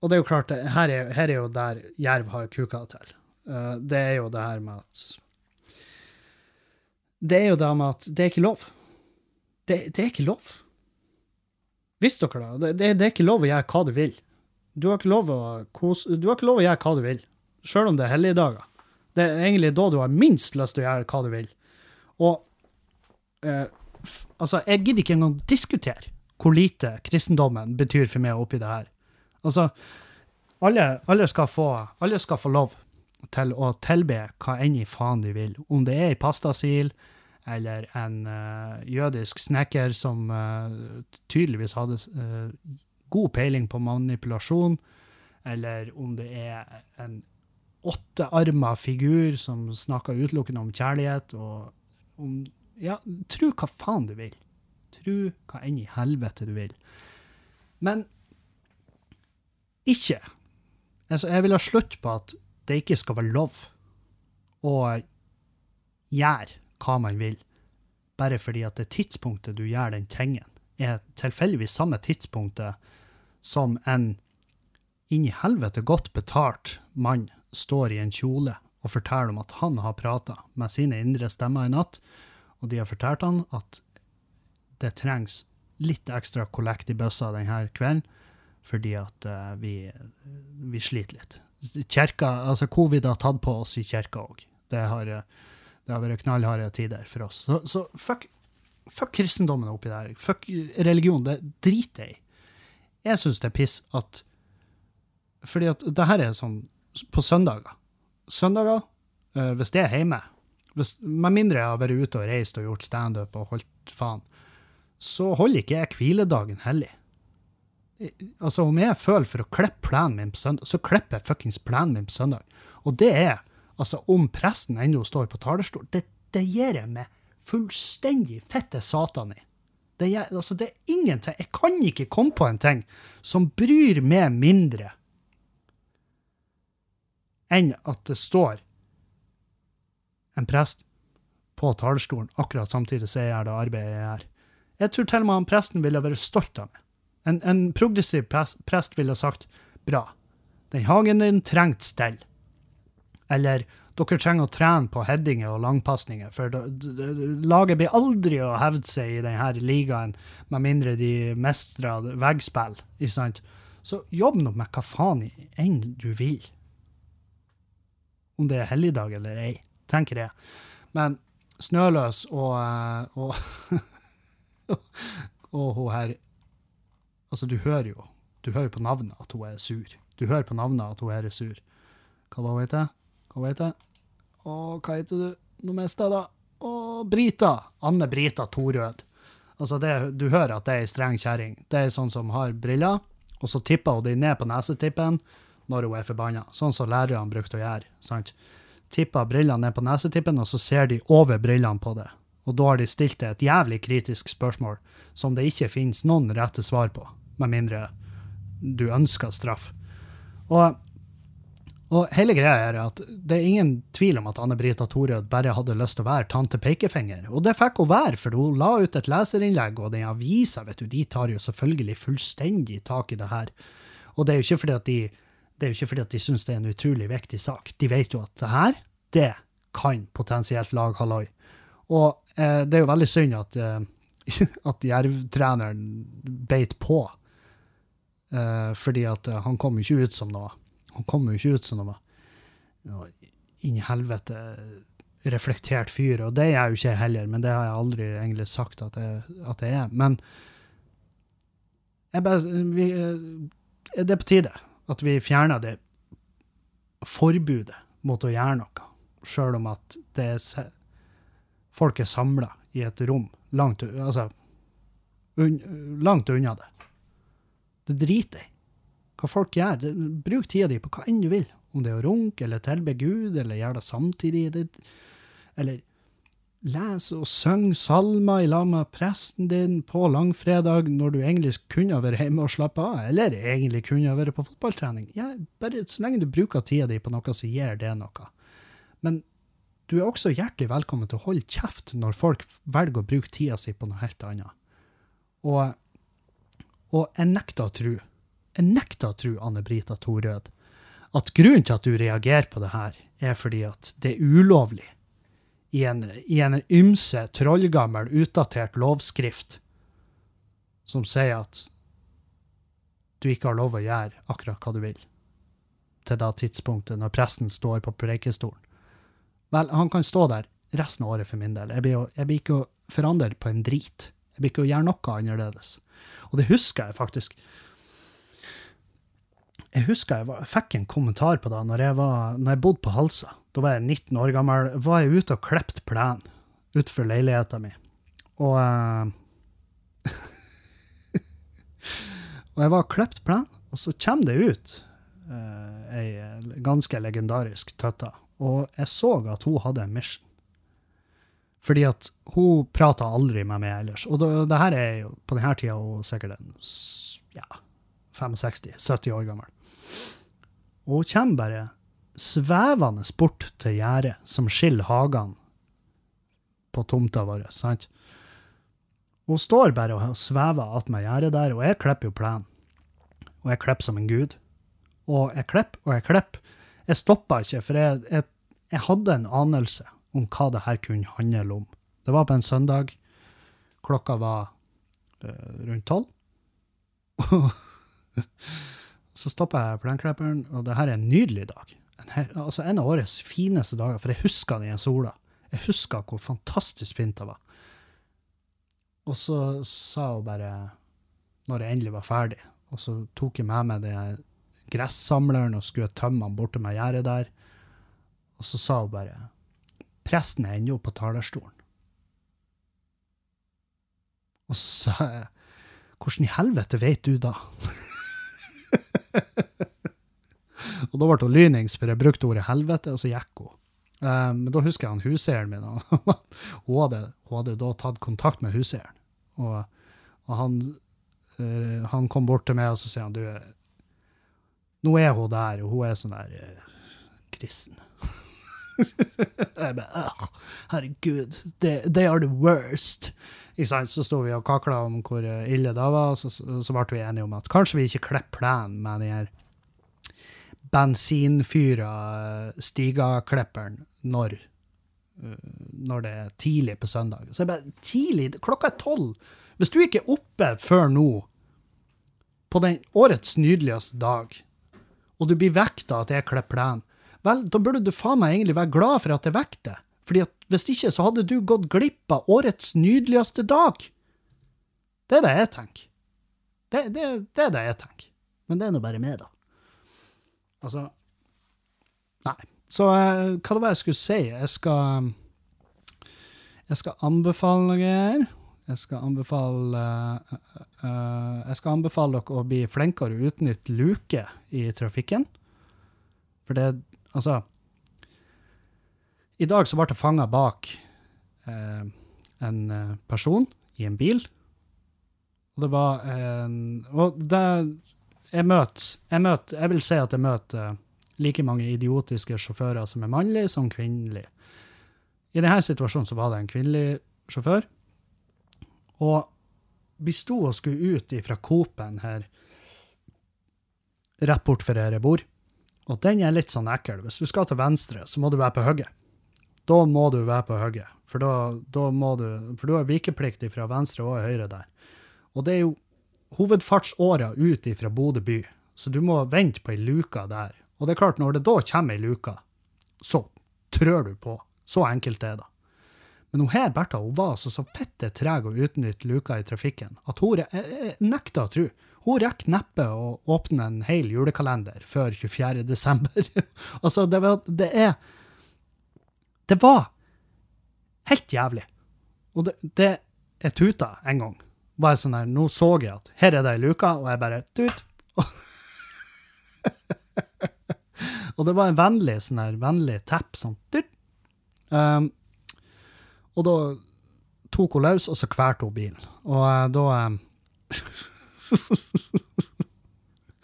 og det er jo klart, her, er, her er jo der jerv har kuka til. Uh, det er jo det her med at Det er jo det med at det er ikke lov. Det, det er ikke lov. Visste dere da? Det, det? det er ikke lov å gjøre hva du vil. Du har ikke lov å, kose, du har ikke lov å gjøre hva du vil, sjøl om det er helligdager. Det er egentlig da du har minst lyst til å gjøre hva du vil. Og eh, f, altså, jeg gidder ikke engang diskutere hvor lite kristendommen betyr for meg oppi det her. Altså, alle, alle, skal få, alle skal få lov til å tilbe hva enn i faen de vil. Om det er ei pastasil eller en uh, jødisk snekker som uh, tydeligvis hadde uh, god peiling på manipulasjon, eller om det er en åttearma figur som snakker utelukkende om kjærlighet, og om Ja, tro hva faen du vil. Tro hva enn i helvete du vil. Men ikke altså, Jeg vil ha slutt på at det ikke skal være lov å gjøre hva man vil, bare fordi at det tidspunktet du gjør den tingen, er tilfeldigvis samme tidspunktet som en inn i helvete godt betalt mann står i en kjole og forteller om at han har prata med sine indre stemmer i natt, og de har fortalt han at det trengs litt ekstra kollekt i bøssa denne kvelden, fordi at uh, vi, vi, sliter litt. Kjerka, altså Covid har tatt på oss i kirka òg. Det, har, det har vært knallharde tider for oss. Så, så fuck, fuck, kristendommen oppi der. Fuck religion. Det driter jeg i. Jeg syns det er piss at Fordi at det her er sånn på søndager. Søndager, uh, hvis det er hjemme hvis, Med mindre jeg har vært ute og reist og gjort standup og holdt faen, så holder ikke jeg hviledagen hellig. Altså, om jeg føler for å klippe plenen min på søndag, så klipper jeg fuckings plenen min på søndag. Og det er, altså, om presten ennå står på talerstol, det, det gir jeg meg fullstendig fette satan i. Det, er altså, det er ingenting Jeg kan ikke komme på en ting som bryr meg mindre enn at det står en prest på talerstolen akkurat samtidig som jeg gjør det arbeidet jeg gjør. Jeg tror til og med han presten ville vært stolt av meg. En, en progressiv prest ville sagt bra, den hagen din trengte stell. Eller dere trenger å trene på headinger og langpasninger, for laget blir aldri å hevde seg i denne ligaen med mindre de mestrer veggspill. ikke sant? Så jobb nå med hva faen enn du vil. Om det er helligdag eller ei, tenker jeg. Men Snøløs og, eh, og, [laughs] og hun her Altså, du hører jo du hører på navnet at hun er sur. Du hører på navnet at hun er sur. Hva var hun heter Hva heter Å, hva heter du? Nå jeg da. Og Brita. Anne Brita Torød. Altså, det, du hører at det er ei streng kjerring. Det er sånn som har briller, og så tipper hun de ned på nesetippen når hun er forbanna. Sånn som lærerne brukte å gjøre. sant? Tipper brillene ned på nesetippen, og så ser de over brillene på det. Og da har de stilt det et jævlig kritisk spørsmål som det ikke finnes noen rette svar på med mindre du ønsker straff. Og, og hele greia er at det er ingen tvil om at Anne Brita Torød bare hadde lyst til å være tante pekefinger. Og det fikk hun være, for hun la ut et leserinnlegg, og den avisa vet du, de tar jo selvfølgelig fullstendig tak i det her. Og det er jo ikke fordi at de det de syns det er en utrolig viktig sak. De vet jo at det her, det kan potensielt lage halloi. Og eh, det er jo veldig synd at, eh, [laughs] at jervtreneren beit på eh, fordi at uh, han kom jo ikke ut som noe. Han kom jo ikke ut som noe, inn i helvete reflektert fyr, og det er jeg jo ikke heller, men det har jeg aldri egentlig sagt at jeg, at jeg er. Men bare, vi, er det på tide at vi fjerner det forbudet mot å gjøre noe, sjøl om at det er folk er samla i et rom langt, altså, un, langt unna det. Det driter jeg hva folk gjør. Bruk tida di på hva enn du vil. Om det er å runke, eller tilbe Gud, eller gjøre det samtidig. Det, eller lese og synge salmer i lag med presten din på langfredag, når du egentlig kunne ha vært hjemme og slappe av, eller egentlig kunne ha vært på fotballtrening. Ja, bare så lenge du bruker tida di på noe, så gir det noe. Men du er også hjertelig velkommen til å holde kjeft når folk velger å bruke tida si på noe helt annet. Og, og jeg nekter å tro, jeg nekter å tro, Anne Brita Torød, at grunnen til at du reagerer på det her, er fordi at det er ulovlig i en, i en ymse, trollgammel, utdatert lovskrift som sier at du ikke har lov å gjøre akkurat hva du vil til det tidspunktet når presten står på preikestolen. Vel, han kan stå der resten av året for min del. Jeg blir, jeg blir ikke å forandre på en drit. Jeg blir ikke å gjøre noe annerledes. Og det husker jeg faktisk. Jeg husker jeg, var, jeg fikk en kommentar på det når jeg, var, når jeg bodde på Halsa. Da var jeg 19 år gammel. var jeg ute og klept plen utenfor leiligheten min. Og uh, [laughs] Og jeg var og klept plen, og så kommer det ut uh, ei ganske legendarisk tøtte. Og jeg så at hun hadde en mission. Fordi at hun prata aldri med meg ellers. Og det, det her er jo på denne tida hun sikkert en ja, 65-70 år gammel. Og hun kommer bare svevende bort til gjerdet som skiller hagene på tomta vår. sant? Hun står bare og svever attmed gjerdet der, og jeg klipper jo plenen. Og jeg klipper som en gud. Og jeg klipper og jeg klipper. Jeg stoppa ikke, for jeg, jeg, jeg hadde en anelse om hva det her kunne handle om. Det var på en søndag. Klokka var uh, rundt tolv. [laughs] Så stoppa jeg plenklipperen, og det her er en nydelig dag. En, altså en av årets fineste dager, for jeg husker den i sola. Jeg husker hvor fantastisk fint det var. Og så sa hun bare, når jeg endelig var ferdig, og så tok jeg med meg den gressamleren og skulle tømme den borte med gjerdet der, og så sa hun bare, presten er ennå på talerstolen. Og så sa jeg, hvordan i helvete vet du da? [laughs] [laughs] og da ble hun lynings, for jeg brukte ordet helvete, og så gikk hun. Eh, men da husker jeg han huseieren min, [laughs] hun hadde, hun hadde da tatt kontakt med huseieren. Og, og han, eh, han kom bort til meg, og så sier han, du, nå er hun der, og hun er sånn der eh, kristen. [laughs] jeg bare, «Åh, herregud, they, they are the worst. Så sto vi og kakla om hvor ille det var, så, så ble vi enige om at kanskje vi ikke klipper plenen med den her bensinfyra eh, stigaklipperen når, eh, når det er tidlig på søndag. Så jeg bare, tidlig? Klokka er tolv. Hvis du ikke er oppe før nå, på den årets nydeligste dag, og du blir vekta at jeg klipper plenen, vel, da burde du faen meg egentlig være glad for at jeg vekker deg. Fordi at hvis ikke, så hadde du gått glipp av årets nydeligste dag. Det er det jeg tenker. Det, det, det er det jeg tenker. Men det er nå bare meg, da. Altså Nei. Så eh, hva det var jeg skulle si? Jeg skal Jeg skal anbefale noe her. Jeg skal anbefale uh, uh, Jeg skal anbefale dere å bli flinkere å utnytte luke i trafikken. For det Altså I dag så ble det fanga bak eh, en eh, person i en bil. Og det var en Og det Jeg møter Jeg møter Jeg vil si at jeg møter like mange idiotiske sjåfører som er mannlige, som kvinnelige. I denne situasjonen så var det en kvinnelig sjåfør. Og vi sto og skulle ut fra Coop-en her rett bort for her jeg bor. Og den er litt sånn ekkel. Hvis du skal til venstre, så må du være på hugget. Da må du være på hugget, for da, da må du For du har vikeplikt fra venstre og høyre der. Og det er jo hovedfartsåra ut fra Bodø by, så du må vente på ei luke der. Og det er klart, når det da kommer ei luke, så trør du på. Så enkelt er det. Men hun her, Bertha, hun var altså så fitte treg å utnytte luka i trafikken at hun jeg, jeg nekter å tro. Hun rekker neppe å åpne en hel julekalender før 24. desember. [laughs] altså, det, det er Det var helt jævlig. Og det, Jeg tuta en gang. Bare sånn her, Nå så jeg at her er det ei luke, og jeg bare tut. [laughs] og det var en vennlig sånn her, vennlig tepp, sånn. Um, og da tok hun løs, og så kvalte hun bilen. Og uh, da um, [laughs]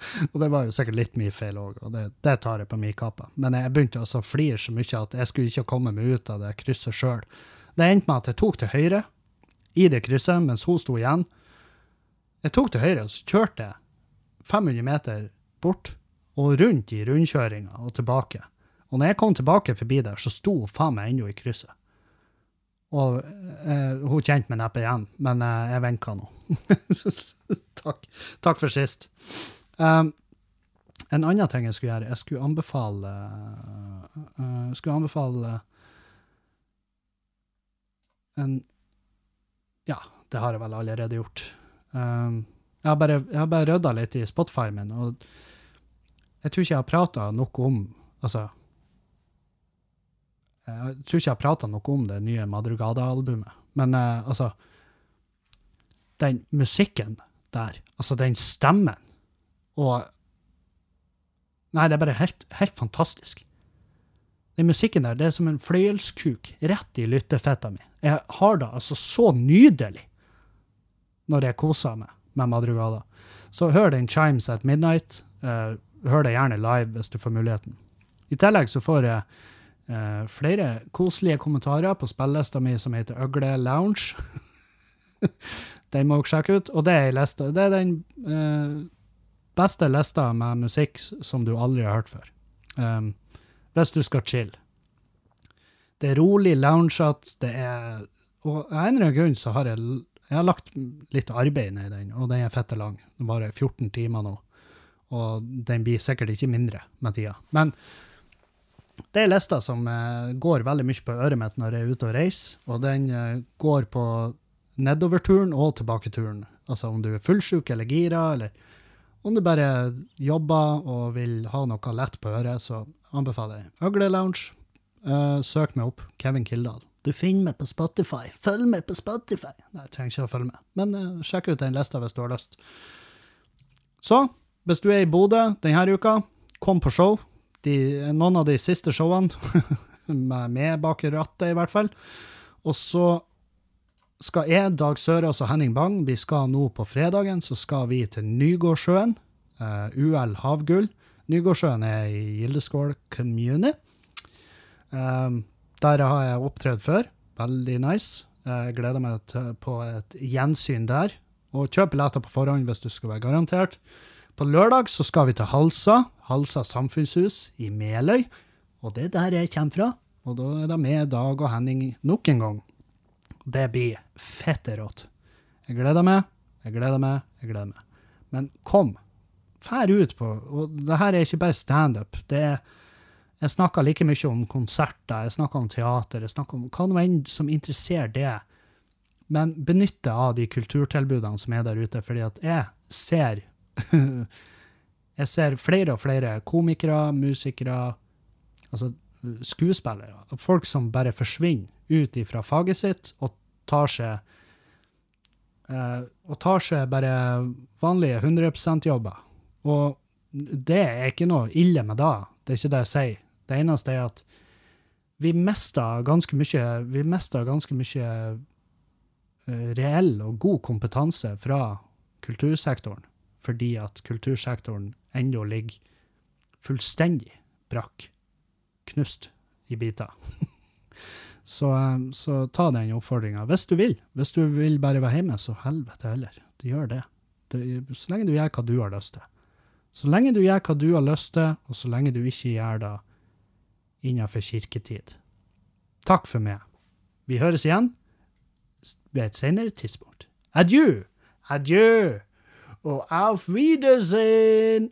[laughs] Og det var jo sikkert litt mye feil òg, og det, det tar jeg på min kappe. Men jeg begynte å flire så mye at jeg skulle ikke komme meg ut av det krysset sjøl. Det endte med at jeg tok til høyre i det krysset mens hun sto igjen. Jeg tok til høyre, og så kjørte jeg 500 meter bort og rundt i rundkjøringa og tilbake. Og når jeg kom tilbake forbi der, så sto hun faen meg ennå i krysset. Og eh, hun kjente meg neppe igjen, men eh, jeg vinka nå. [laughs] takk. takk for sist. Um, en annen ting jeg skulle gjøre, jeg skulle anbefale uh, skulle anbefale en Ja, det har jeg vel allerede gjort. Um, jeg har bare, jeg har bare rydda litt i Spotify min, og jeg tror ikke jeg har prata noe om Altså Jeg tror ikke jeg har prata noe om det nye Madrugada-albumet, men uh, altså Den musikken der, altså den stemmen og Nei, det er bare helt, helt fantastisk. Den musikken der, det er som en fløyelskuk rett i lyttefetta mi. Jeg har det altså så nydelig når jeg koser meg med Madrugada. Så hør den Chimes at Midnight. Uh, hør det gjerne live hvis du får muligheten. I tillegg så får jeg uh, flere koselige kommentarer på spillelista mi som heter Øgle Lounge. [laughs] den må dere sjekke ut. Og det er, liste, det er den uh, beste lista med musikk som du aldri har hørt før. Um, hvis du skal chill. Det er rolig loungeat, det er Og av en eller annen grunn så har jeg, jeg har lagt litt arbeid ned i den, og den er fette lang. Den varer 14 timer nå. Og den blir sikkert ikke mindre med tida. Men det er lista som eh, går veldig mye på øret mitt når jeg er ute og reiser, og den eh, går på nedoverturen og tilbaketuren. Altså om du er fullsjuk eller gira, eller om du bare jobber og vil ha noe lett på øret, så anbefaler jeg Øgle Lounge. Uh, søk meg opp. Kevin Kildahl. Du finner meg på Spotify. Følg med på Spotify! Nei, jeg trenger ikke å følge med. Men uh, sjekk ut den lista hvis du har lyst. Så, hvis du er i Bodø denne uka, kom på show. De, noen av de siste showene, [laughs] med meg bak rattet i hvert fall. Og så skal jeg, Dag Sørås og Henning Bang, vi skal nå på fredagen, så skal vi til Nygårdsjøen. Uh, UL Havgull. Nygårdsjøen er i Gildeskål kommune. Um, der har jeg opptredd før. Veldig nice. Jeg gleder meg til, på et gjensyn der. Og kjøp billetter på forhånd hvis du skal være garantert. På lørdag så skal vi til Halsa. Halsa samfunnshus i Meløy. Og det er der jeg kommer fra. Og da er det med Dag og Henning nok en gang. Det blir fette rått. Jeg gleder meg, jeg gleder meg, jeg gleder meg. Men kom, fær ut på Og det her er ikke bare standup. Jeg snakker like mye om konserter, jeg snakker om teater, jeg snakker om hva nå enn som interesserer det. Men benytt deg av de kulturtilbudene som er der ute, fordi at jeg ser [laughs] Jeg ser flere og flere komikere, musikere, altså skuespillere, folk som bare forsvinner ut ifra faget sitt og tar seg eh, og tar seg bare vanlige 100 %-jobber. Og det er ikke noe ille med det, det er ikke det jeg sier. Det eneste er at vi mister ganske mye, vi mister ganske mye eh, reell og god kompetanse fra kultursektoren, fordi at kultursektoren ennå ligger fullstendig brakk, knust i biter. [laughs] Så, eh, så ta den oppfordringa. Hvis du vil. Hvis du vil bare være hjemme, så helvete heller. Du gjør det. det. Så lenge du gjør hva du har lyst til. Så lenge du gjør hva du har lyst til, og så lenge du ikke gjør det innenfor kirketid. Takk for meg. Vi høres igjen ved et senere tidspunkt. Adjø, adjø, og auf Wiedersehen.